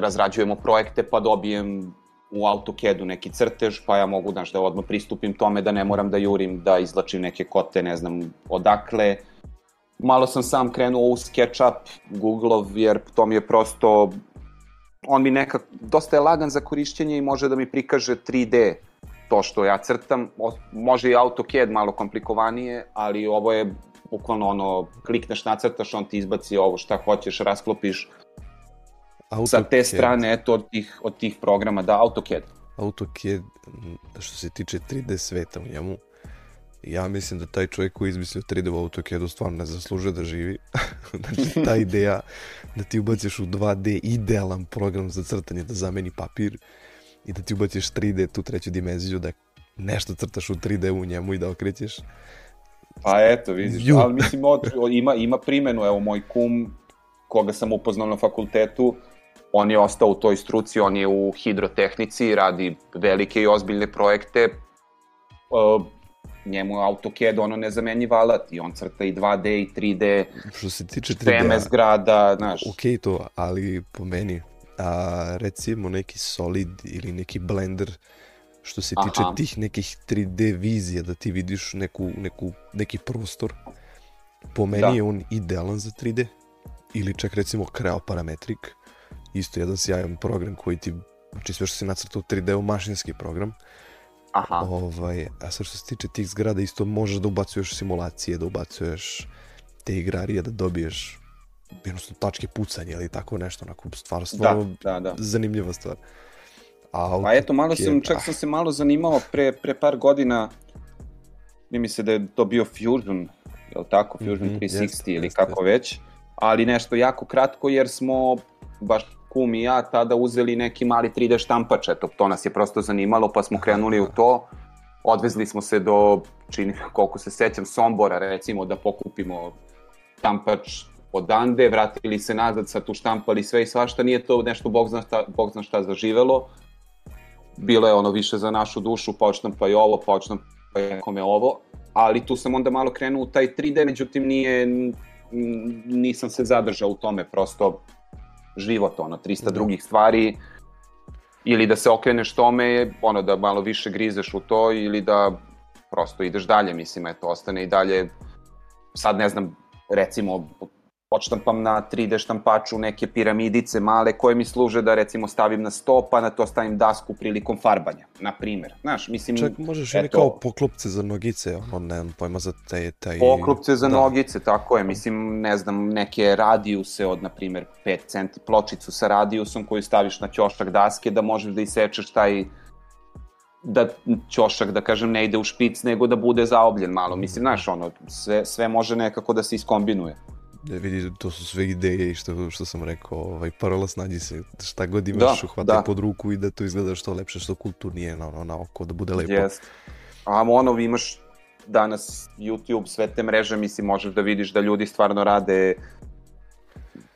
razrađujemo projekte pa dobijem u AutoCAD-u neki crtež, pa ja mogu, znaš, da odmah pristupim tome, da ne moram da jurim, da izlačim neke kote, ne znam, odakle. Malo sam sam krenuo u SketchUp, Google-ov, jer to mi je prosto, on mi nekak, dosta je lagan za korišćenje i može da mi prikaže 3D to što ja crtam, može i AutoCAD malo komplikovanije, ali ovo je bukvalno ono, klikneš, nacrtaš, on ti izbaci ovo šta hoćeš, rasklopiš. AutoCAD. Sa te strane, eto, od tih, od tih programa, da, AutoCAD. AutoCAD, što se tiče 3D sveta u njemu, ja mislim da taj čovjek koji izmislio 3D u AutoCAD-u stvarno ne zaslužuje da živi. (laughs) znači, ta ideja da ti ubaciš u 2D idealan program za crtanje da zameni papir i da ti ubaciš 3D, tu treću dimenziju, da nešto crtaš u 3D u njemu i da okrećeš. Pa eto, vidiš, Ju. ali mislim, od, ima, ima primenu, evo, moj kum, koga sam upoznao na fakultetu, on je ostao u toj struci, on je u hidrotehnici, radi velike i ozbiljne projekte, uh, njemu je AutoCAD ono nezamenjiv alat i on crta i 2D i 3D, što se tiče 3D, teme zgrada, znaš. Ok to, ali po meni, a, recimo neki Solid ili neki Blender što se tiče Aha. tih nekih 3D vizija da ti vidiš neku, neku, neki prostor po meni da. je on idealan za 3D ili čak recimo Creo Parametric isto jedan sjajan program koji ti znači sve što se nacrta u 3D u mašinski program Aha. Ovaj, a sad što se tiče tih zgrada isto možeš da ubacuješ simulacije, da ubacuješ te igrarije, da dobiješ jednostavno tačke pucanja ili tako nešto, onako, stvarno, stvarno da, da, da. zanimljiva stvar. A, pa eto, malo sam, čak sam se malo zanimao pre, pre par godina, ne mi se da je to bio Fusion, je li tako, Fusion mm -hmm, 360 jest, ili jest, kako jest. već, ali nešto jako kratko jer smo baš kum i ja tada uzeli neki mali 3D štampač, eto, to nas je prosto zanimalo, pa smo krenuli u to, odvezli smo se do, čini, koliko se sećam, Sombora, recimo, da pokupimo štampač odande, vratili se nazad, sad tu štampali sve i svašta, nije to nešto bog zna šta, bog zna šta zaživelo. Bilo je ono više za našu dušu, počnem pa i ovo, počnem pa i nekome ovo, ali tu sam onda malo krenuo u taj 3D, međutim nije, nisam se zadržao u tome, prosto život, ono, 300 da. drugih stvari, ili da se okreneš tome, ono, da malo više grizeš u to, ili da prosto ideš dalje, mislim, eto, ostane i dalje, sad ne znam, recimo, odštampam na 3D štampaču neke piramidice male koje mi služe da recimo stavim na sto, pa na to stavim dasku prilikom farbanja, na primer. Znaš, mislim... Čak možeš i kao poklopce za nogice, ono, ne znam pojma za te, taj... Poklopce za da. nogice, tako je. Mislim, ne znam, neke radijuse od, na primer, 5 centi, pločicu sa radijusom koju staviš na ćošak daske da možeš da isečeš taj da ćošak, da kažem, ne ide u špic, nego da bude zaobljen malo. Mislim, znaš, ono, sve, sve može nekako da se iskombinuje. Ne vidi, to su sve ideje i što, što sam rekao, ovaj, parola snađi se, šta god imaš, da, da. pod ruku i da to izgleda što lepše, što kulturnije na, na, na oko, da bude lepo. Yes. A ono, imaš danas YouTube, sve te mreže, mislim, možeš da vidiš da ljudi stvarno rade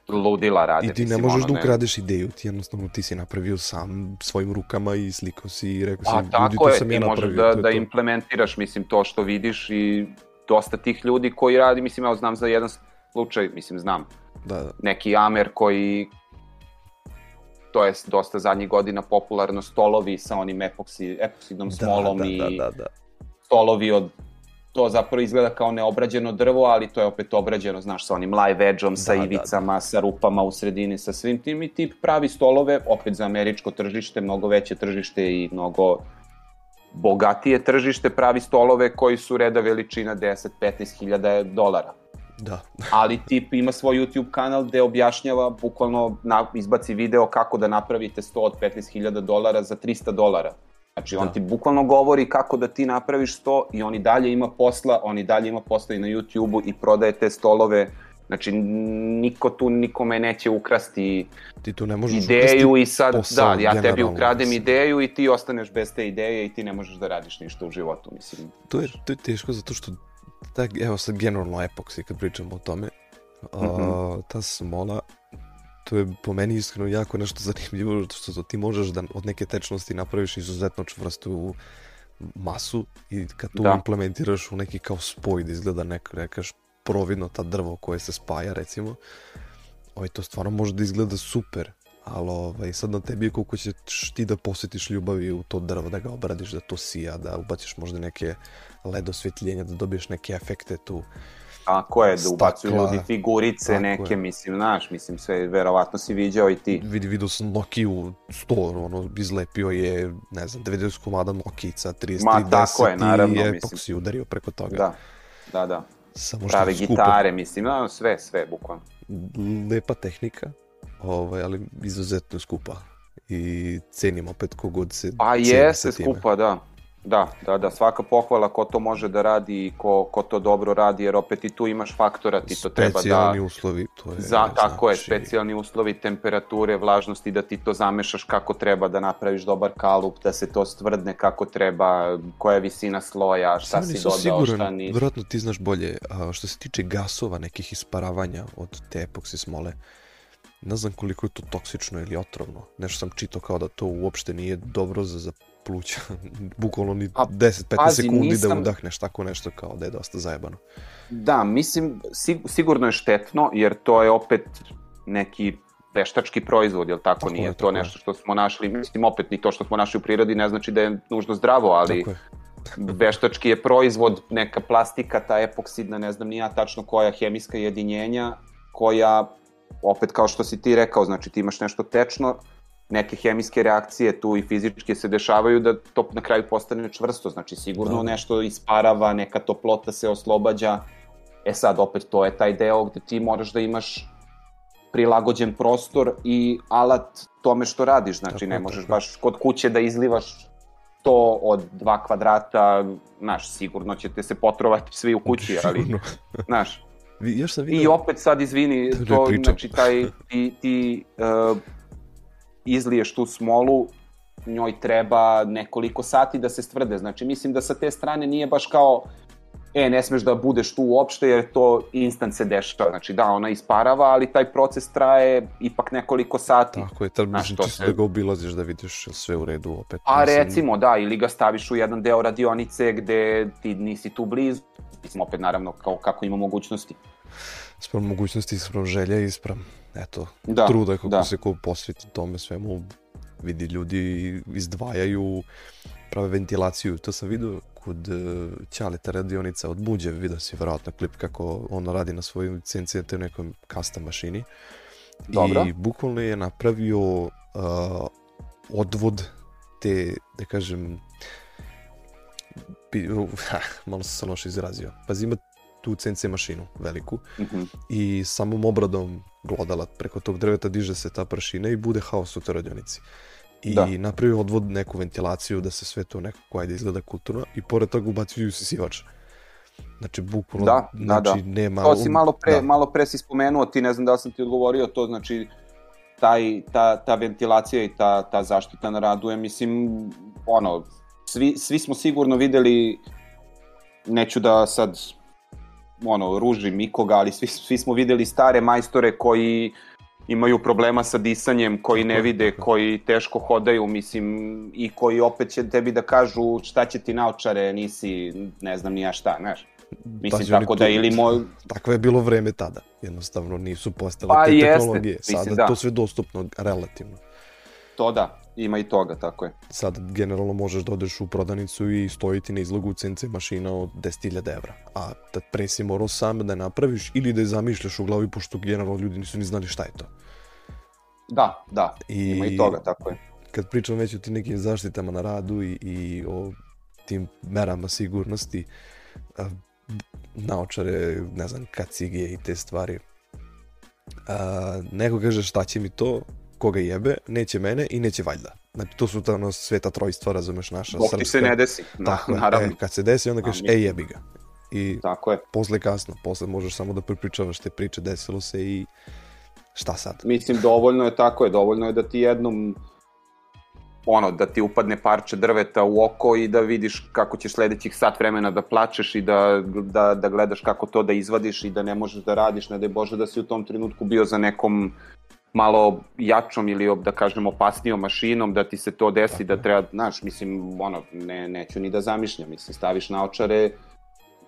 ludila rade. I ti ne možeš da ukradeš ideju, ti jednostavno ti si napravio sam svojim rukama i slikao si i rekao si, ljudi, to sam ja napravio. Da, to da to. implementiraš, mislim, to što vidiš i dosta tih ljudi koji radi, mislim, ja znam za jedan slučaj, mislim, znam. Da, da. Neki Amer koji, to je dosta zadnjih godina popularno, stolovi sa onim epoksi, epoksidnom da, smolom da, da, i da, da, da. stolovi od to zapravo izgleda kao neobrađeno drvo, ali to je opet obrađeno, znaš, sa onim live edge-om, sa da, ivicama, da, da. sa rupama u sredini, sa svim tim i tip pravi stolove, opet za američko tržište, mnogo veće tržište i mnogo bogatije tržište, pravi stolove koji su reda veličina 10-15 hiljada dolara. Da. (laughs) ali tip ima svoj YouTube kanal gde objašnjava, bukvalno na, izbaci video kako da napravite 100 od 15.000 dolara za 300 dolara. Znači, on da. ti bukvalno govori kako da ti napraviš 100 i on i dalje ima posla, on i dalje ima posla i na YouTube-u i prodaje te stolove. Znači, niko tu nikome neće ukrasti ti tu ne možeš ideju i sad, posao, da, ja tebi ukradem mislim. ideju i ti ostaneš bez te ideje i ti ne možeš da radiš ništa u životu, mislim. To je, to je teško zato što tak, evo sad generalno epoksi kad pričamo o tome, mm -hmm. ta smola, to je po meni iskreno jako nešto zanimljivo, što to ti možeš da od neke tečnosti napraviš izuzetno čvrstu masu i kad tu da. implementiraš u neki kao spoj da izgleda neka, nekaš providno ta drvo koje se spaja recimo, ovaj, to stvarno može da izgleda super, ali ovaj, sad na tebi je koliko ćeš ti da posjetiš ljubavi u to drvo, da ga obradiš, da to sija, da ubaciš možda neke led osvetljenja, da dobiješ neke efekte tu. Tako je, da ubacuju ljudi figurice neke, je. mislim, znaš, mislim, sve, verovatno si viđao i ti. Vidi, vidio sam Nokiju 100, ono, izlepio je, ne znam, 90 komada Nokica, 30, Ma, 30 tako je, naravno, i epoksi udario preko toga. Da, da, da. Samo Prave gitare, mislim, no, sve, sve, bukvalno. Lepa tehnika, ovaj, ali izuzetno skupa. I cenim opet kogod se Pa jeste skupa, da. Da, da, da, svaka pohvala ko to može da radi i ko, ko to dobro radi, jer opet i tu imaš faktora, ti to treba da... Specijalni uslovi, to je... Za, tako znači... je, specijalni uslovi, temperature, vlažnosti, da ti to zamešaš kako treba, da napraviš dobar kalup, da se to stvrdne kako treba, koja je visina sloja, šta si dodao, siguran, šta nisi. Vjerojatno ti znaš bolje, a, što se tiče gasova, nekih isparavanja od te epoksi smole, ne znam koliko je to toksično ili otrovno. Nešto sam čitao kao da to uopšte nije dobro za, za pluća. (laughs) Bukvalno ni 10-15 sekundi da nisam... da udahneš tako nešto kao da je dosta zajebano. Da, mislim, sigurno je štetno, jer to je opet neki veštački proizvod, jel tako? tako Nije je, to nešto što smo našli, mislim, opet ni to što smo našli u prirodi ne znači da je nužno zdravo, ali (laughs) veštački je proizvod, neka plastika, ta epoksidna, ne znam ni ja tačno koja hemijska jedinjenja, koja, opet kao što si ti rekao, znači ti imaš nešto tečno, neke hemijske reakcije tu i fizičke se dešavaju da to na kraju postane čvrsto, znači sigurno da. nešto isparava, neka toplota se oslobađa. E sad, opet, to je taj deo gde ti moraš da imaš prilagođen prostor i alat tome što radiš, znači tako, ne možeš tako. baš kod kuće da izlivaš to od dva kvadrata, znaš, sigurno ćete se potrovati svi u kući, ali, znaš, još sam vidio... I opet sad izvini, to, znači taj, ti, ti uh, izliješ tu smolu, njoj treba nekoliko sati da se stvrde. Znači, mislim da sa te strane nije baš kao e, ne smeš da budeš tu uopšte jer to instant se dešava. Znači da, ona isparava, ali taj proces traje ipak nekoliko sati. Tako je, tad čisto se... da ga obilaziš da vidiš sve u redu opet. A mislim... recimo, da, ili ga staviš u jedan deo radionice gde ti nisi tu blizu. Mislim, opet naravno kao kako ima mogućnosti. Sprem mogućnosti, sprem želja i sprem eto, da, truda kako da. se ko posveti tome svemu, Vidi, ljudi izdvajaju, prave ventilaciju. To sam vidio kod uh, Ćaleta radionica od Buđe, vidio si vjerojatno klip kako on radi na svojoj CNC te nekoj custom mašini. Dobro. I bukvalno je napravio uh, odvod te, da kažem, uh, malo sam se loše izrazio. Pazi, ima tu CNC mašinu veliku Mhm. i samom obradom glodala preko tog drveta diže se ta prašina i bude haos u toj radionici. I Da. napravio odvod neku ventilaciju da se sve to nekako ajde izgleda kulturno i pored toga ubacio usisivač. Znači, bukvalno, Da, da, znači, da. nema... To si malo pre, da. malo pre si spomenuo, ti ne znam da sam ti odgovorio, to znači taj, ta, ta ventilacija i ta, ta zaštita na radu je, mislim, ono, svi, svi smo sigurno videli, neću da sad ono, ružim ikoga, ali svi, svi smo videli stare majstore koji imaju problema sa disanjem, koji ne vide, koji teško hodaju, mislim, i koji opet će tebi da kažu šta će ti naočare, nisi, ne znam ni ja šta, znaš. Mislim, oni tako tu- da ili moj, Takvo je bilo vreme tada. Jednostavno nisu postale Pa te jeste, tehnologije. mislim, Sada da. to sve dostupno relativno. to da, ima i toga, tako je. Sad generalno možeš da odeš u prodavnicu i stoji ti na izlogu CNC mašina od 10.000 evra. A tad pre si morao sam da je napraviš ili da je zamišljaš u glavi, pošto generalno ljudi nisu ni znali šta je to. Da, da, I ima i toga, tako je. kad pričam već o tim nekim zaštitama na radu i, i o tim merama sigurnosti, a, naočare, ne znam, kacige i te stvari. A, neko kaže šta će mi to, koga jebe, neće mene i neće valjda. Znači, to su ta ono, sveta trojstva, razumeš, naša Dok ti se ne desi, na, Tako je, naravno, e, kad se desi, onda kažeš, ej, jebi ga. I tako je. posle kasno, posle možeš samo da prepričavaš te priče, desilo se i šta sad? Mislim, dovoljno je, tako je, dovoljno je da ti jednom ono, da ti upadne parče drveta u oko i da vidiš kako ćeš sledećih sat vremena da plačeš i da, da, da gledaš kako to da izvadiš i da ne možeš da radiš, ne daj Bože da si u tom trenutku bio za nekom malo jačom ili da kažem opasnijom mašinom, da ti se to desi, da treba, znaš, mislim, ono, ne, neću ni da zamišljam, mislim, staviš naočare,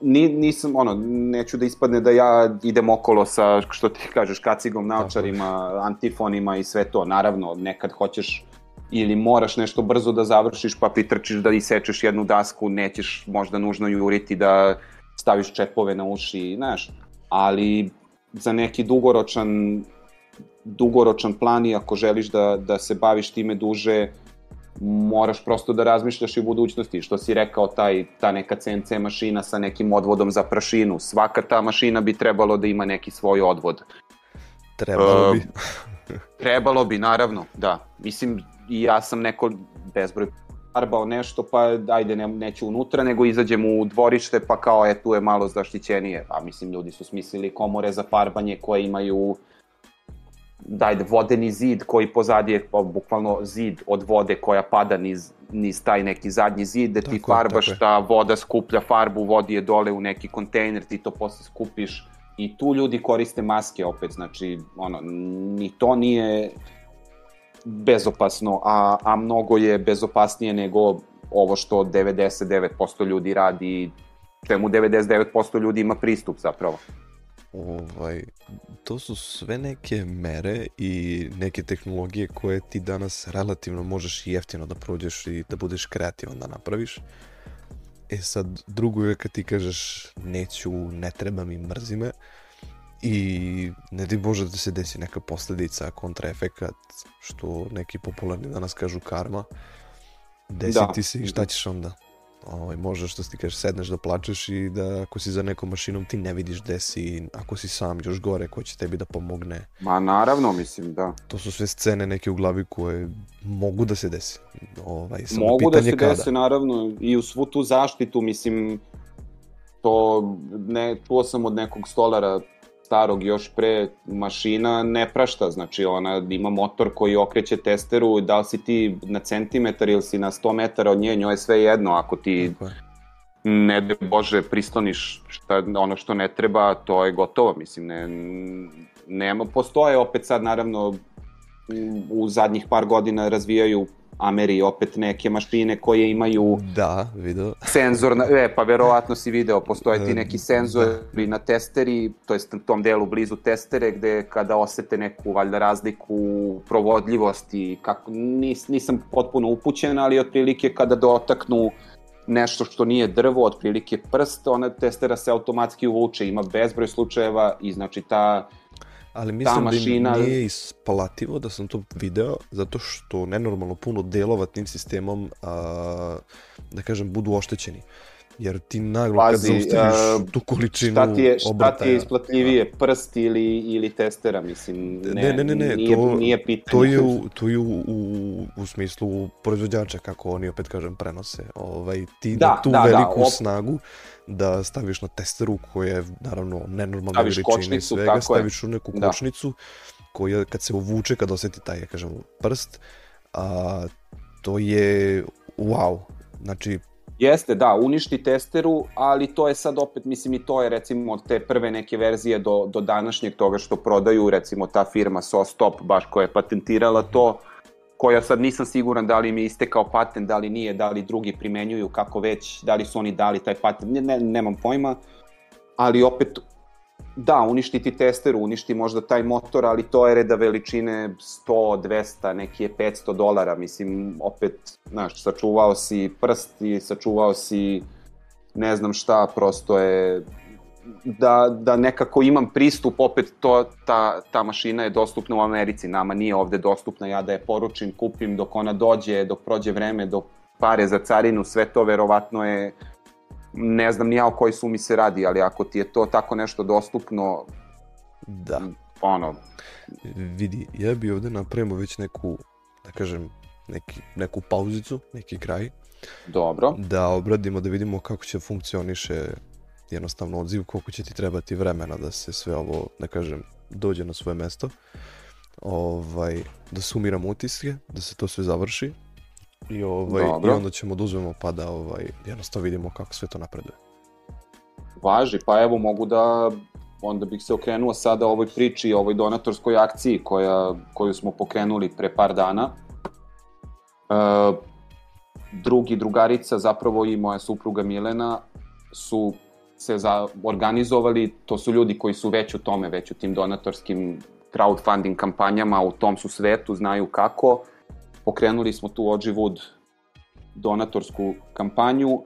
ni, nisam, ono, neću da ispadne da ja idem okolo sa, što ti kažeš, kacigom, naočarima, antifonima i sve to. Naravno, nekad hoćeš ili moraš nešto brzo da završiš pa pritrčiš da isečeš jednu dasku, nećeš možda nužno juriti da staviš čepove na uši, znaš, ali za neki dugoročan dugoročan plan i ako želiš da, da se baviš time duže, moraš prosto da razmišljaš i u budućnosti. Što si rekao, taj, ta neka CNC mašina sa nekim odvodom za prašinu. Svaka ta mašina bi trebalo da ima neki svoj odvod. Trebalo E, bi. (laughs) Trebalo bi, naravno, da. Mislim, i ja sam neko bezbroj farbao nešto, pa ajde, ne, neću unutra, nego izađem u dvorište, pa kao, e, tu je malo zaštićenije. A mislim, ljudi su smislili komore za farbanje koje imaju dajde, vodeni zid koji pozadi je pa, bukvalno zid od vode koja pada niz, niz taj neki zadnji zid, da ti Tako je, farbaš, ta voda skuplja farbu, vodi je dole u neki kontejner, ti to posle skupiš i tu ljudi koriste maske opet, znači, ono, ni to nije bezopasno, a, a mnogo je bezopasnije nego ovo što 99% ljudi radi, čemu 99% ljudi ima pristup zapravo. Ovaj, to su sve neke mere i neke tehnologije koje ti danas relativno možeš jeftino da prođeš i da budeš kreativan da napraviš. E sad, drugo je kad ti kažeš neću, ne treba mi, mrzi me i ne di Bože da se desi neka posledica, kontraefekat, što neki popularni danas kažu karma, desi Da. ti se i šta ćeš onda? Ovaj, možeš što ti kažeš, sedneš da plačeš i da ako si za nekom mašinom ti ne vidiš gde si, ako si sam još gore, ko će tebi da pomogne. Ma naravno, mislim, da. To su sve scene neke u glavi koje mogu da se desi. Ovaj, samo Mogu da se kada. dese, naravno, i u svu tu zaštitu, mislim, to ne, čuo sam od nekog stolara starog još pre, mašina ne prašta, znači ona ima motor koji okreće testeru, da li si ti na centimetar ili si na 100 metara od nje, njoj je sve jedno, ako ti ne de Bože pristoniš šta, ono što ne treba, to je gotovo, mislim, ne, nema, postoje opet sad naravno u zadnjih par godina razvijaju Ameri opet neke mašine koje imaju Da, video. senzor, na, e, pa verovatno si video, postoje ti neki senzori na testeri, to jest na tom delu blizu testere, gde kada osete neku, valjda, razliku u provodljivosti, kako, nis, nisam potpuno upućen, ali otprilike kada dotaknu nešto što nije drvo, otprilike prst, ona testera se automatski uvuče, ima bezbroj slučajeva i znači ta Ali mislim mašina- da im nije isplativo da sam to video, zato što nenormalno puno delova tim sistemom, a, da kažem, budu oštećeni. Jer ti naglo Pazi, kad zaustaviš tu količinu šta ti je, šta ti obrtaja, je isplatljivije, prst ili, ili testera, mislim, ne, Ne, ne, ne, ne, nije, to- nije pitanje. To je, u, to je u, u, u smislu proizvođača, kako oni opet kažem prenose. Ovaj, ti Da, na tu da, da, veliku op- snagu da staviš na testeru koja je naravno nenormalna Staviš veličina i svega, staviš u neku Da. kočnicu koja kad se uvuče, kad oseti taj, ja kažem, prst, a, to je wow. Znači, Jeste, da, uništi testeru, ali to je sad opet, mislim i to je recimo od te prve neke verzije do, do današnjeg toga što prodaju, recimo ta firma SoStop, baš koja je patentirala to, koja sad nisam siguran da li im je istekao patent, da li nije, da li drugi primenjuju, kako već, da li su oni dali taj patent, ne, ne, nemam pojma, ali opet, da, uništiti testeru, uništi možda taj motor, ali to je reda veličine 100, 200, neki je 500 dolara, mislim, opet, znaš, sačuvao si prst i sačuvao si ne znam šta, prosto je da, da nekako imam pristup, opet to, ta, ta mašina je dostupna u Americi, nama nije ovde dostupna, ja da je poručim, kupim dok ona dođe, dok prođe vreme, dok pare za carinu, sve to verovatno je ne znam ni ja o kojoj sumi se radi, ali ako ti je to tako nešto dostupno, da. ono, Vidi, ja bi ovde napravimo već neku, da kažem, neki, neku pauzicu, neki kraj, dobro. da obradimo, da vidimo kako će funkcioniše jednostavno odziv, koliko će ti trebati vremena da se sve ovo, da kažem, dođe na svoje mesto. Ovaj, da sumiramo utiske, da se to sve završi. I, ovaj, Dobro. i onda ćemo da uzmemo pa da ovaj, jednostavno vidimo kako sve to napreduje. Važi, pa evo mogu da onda bih se okrenuo sada ovoj priči, ovoj donatorskoj akciji koja, koju smo pokrenuli pre par dana. E, drugi drugarica, zapravo i moja supruga Milena, su se za, organizovali, to su ljudi koji su već u tome, već u tim donatorskim crowdfunding kampanjama, u tom su svetu, znaju kako. Pokrenuli smo tu Wood donatorsku kampanju,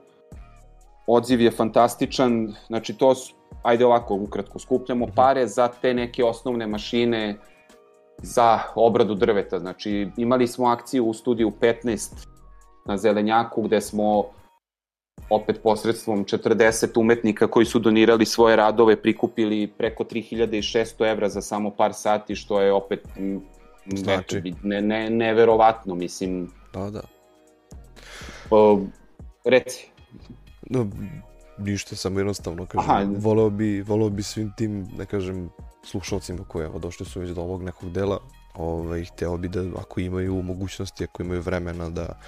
odziv je fantastičan, znači to su, ajde ovako ukratko, skupljamo pare za te neke osnovne mašine za obradu drveta, znači imali smo akciju u studiju 15 na Zelenjaku gde smo opet posredstvom 40 umetnika koji su donirali svoje radove prikupili preko 3600 evra za samo par sati, što je opet Znači. eto, ne, ne, neverovatno, mislim, Da, da. o, reci. No, ništa, samo jednostavno kažem, Aha. voleo bi, voleo bi svim tim, da kažem, slušalcima koji evo došli su već do ovog nekog dela, ovaj, hteo bi da ako imaju mogućnosti, ako imaju vremena da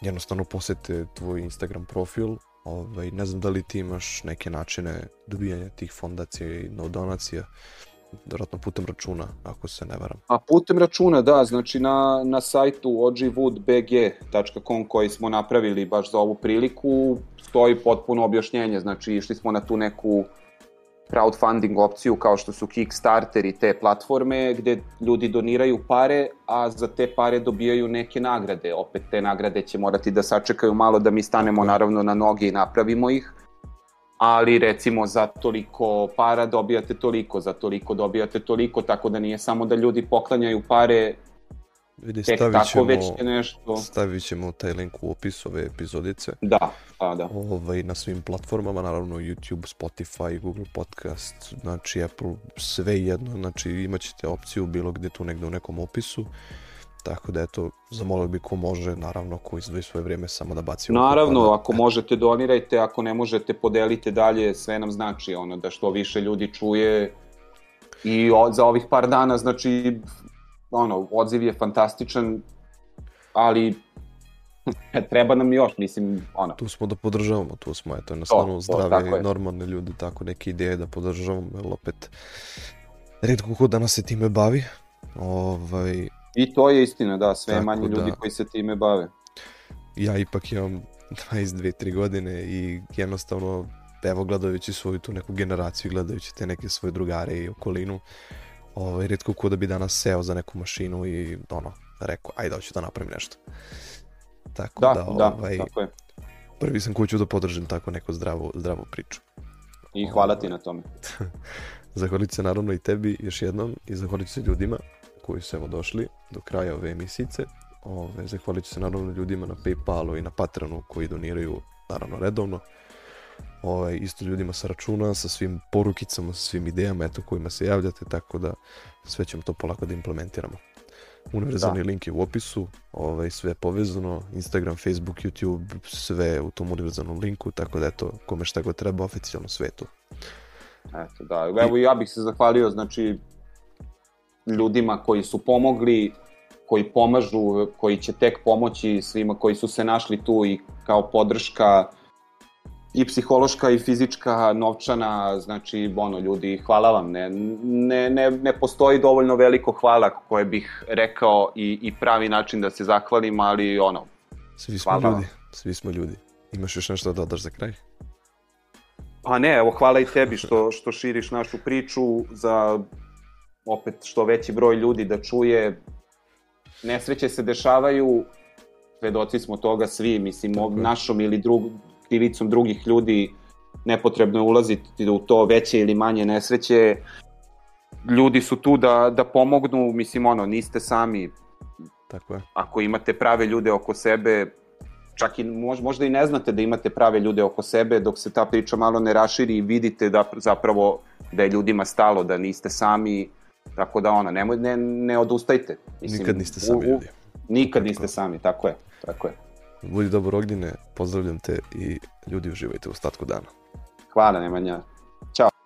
jednostavno posete tvoj Instagram profil, ovaj, ne znam da li ti imaš neke načine dobijanja tih fondacija i no donacija, vjerojatno putem računa, ako se ne varam. A putem računa, da, znači na, na sajtu ojiwoodbg.com koji smo napravili baš za ovu priliku, stoji potpuno objašnjenje, znači išli smo na tu neku crowdfunding opciju kao što su Kickstarter i te platforme gde ljudi doniraju pare, a za te pare dobijaju neke nagrade. Opet te nagrade će morati da sačekaju malo da mi stanemo naravno na noge i napravimo ih. Ali recimo za toliko para dobijate toliko, za toliko dobijate toliko, tako da nije samo da ljudi poklanjaju pare Vidi, tek stavit tako ćemo, već je nešto. stavit ćemo taj link u opis ove epizodice. Da, pa da. ovaj, na svim platformama, naravno YouTube, Spotify, Google Podcast, znači Apple, sve jedno, znači imat ćete opciju bilo gde tu negde u nekom opisu, tako da eto, zamolio bi ko može, naravno ko izdvoji svoje vrijeme samo da baci Naravno, pa da- ako možete donirajte, ako ne možete podelite dalje, sve nam znači ono da što više ljudi čuje i o, za ovih par dana znači ono, odziv je fantastičan, ali (laughs) treba nam još, mislim, ono, Tu smo da podržavamo, tu smo, eto, jednostavno to, zdrave normalne ljude, tako neke ideje da podržavamo, jer opet, redko ko danas se time bavi, ovaj, I to je istina, da, sve je Tako manje ljudi da- koji se time bave. Ja ipak imam 22-3 godine i jednostavno, evo gledajući svoju tu neku generaciju, gledajući te neke svoje drugare i okolinu, ovaj, redko ko da bi danas seo za neku mašinu i ono, rekao, ajde, hoću da napravim nešto. Tako Da, da, da, ovaj, tako je. prvi sam ko ću da podržim tako neku zdravu, zdravu priču. I hvala ti na tome. (laughs) Zahvalit se naravno i tebi još jednom i zahvalit se ljudima koji su evo došli do kraja ove emisice. Ove, zahvalit ću se naravno ljudima na Paypalu i na Patronu koji doniraju naravno redovno. Ove, isto ljudima sa računa, sa svim porukicama, sa svim idejama eto, kojima se javljate, tako da sve ćemo to polako da implementiramo. Univerzalni link je u opisu, ovaj, sve je povezano, Instagram, Facebook, YouTube, sve u tom univerzalnom linku, tako da eto, kome šta god treba, oficijalno sve je tu. Eto, da. Evo ja bih se zahvalio, znači, ljudima koji su pomogli, koji pomažu, koji će tek pomoći svima koji su se našli tu i kao podrška i psihološka i fizička, novčana, znači, ono, ljudi, hvala vam, ne, ne, ne, ne postoji dovoljno veliko hvala koje bih rekao i, i pravi način da se zahvalim, ali, ono, Svi smo Hvala. ljudi, svi smo ljudi. Imaš još nešto da dodaš za kraj? Pa ne, evo hvala i tebi što, što širiš našu priču za opet što veći broj ljudi da čuje. Nesreće se dešavaju, svedoci smo toga svi, mislim, Tako našom ili drug, krivicom drugih ljudi nepotrebno je ulaziti u to veće ili manje nesreće. Ljudi su tu da, da pomognu, mislim, ono, niste sami, Tako je. ako imate prave ljude oko sebe, čak i mož, možda i ne znate da imate prave ljude oko sebe, dok se ta priča malo ne raširi i vidite da zapravo da je ljudima stalo, da niste sami, tako da ono, nemoj, ne, ne odustajte. Nikad niste sami ljudi. Nikad niste sami, tako je, tako je. Budi dobar ognjene, pozdravljam te i ljudi uživajte u ostatku dana. Hvala Nemanja. Ćao.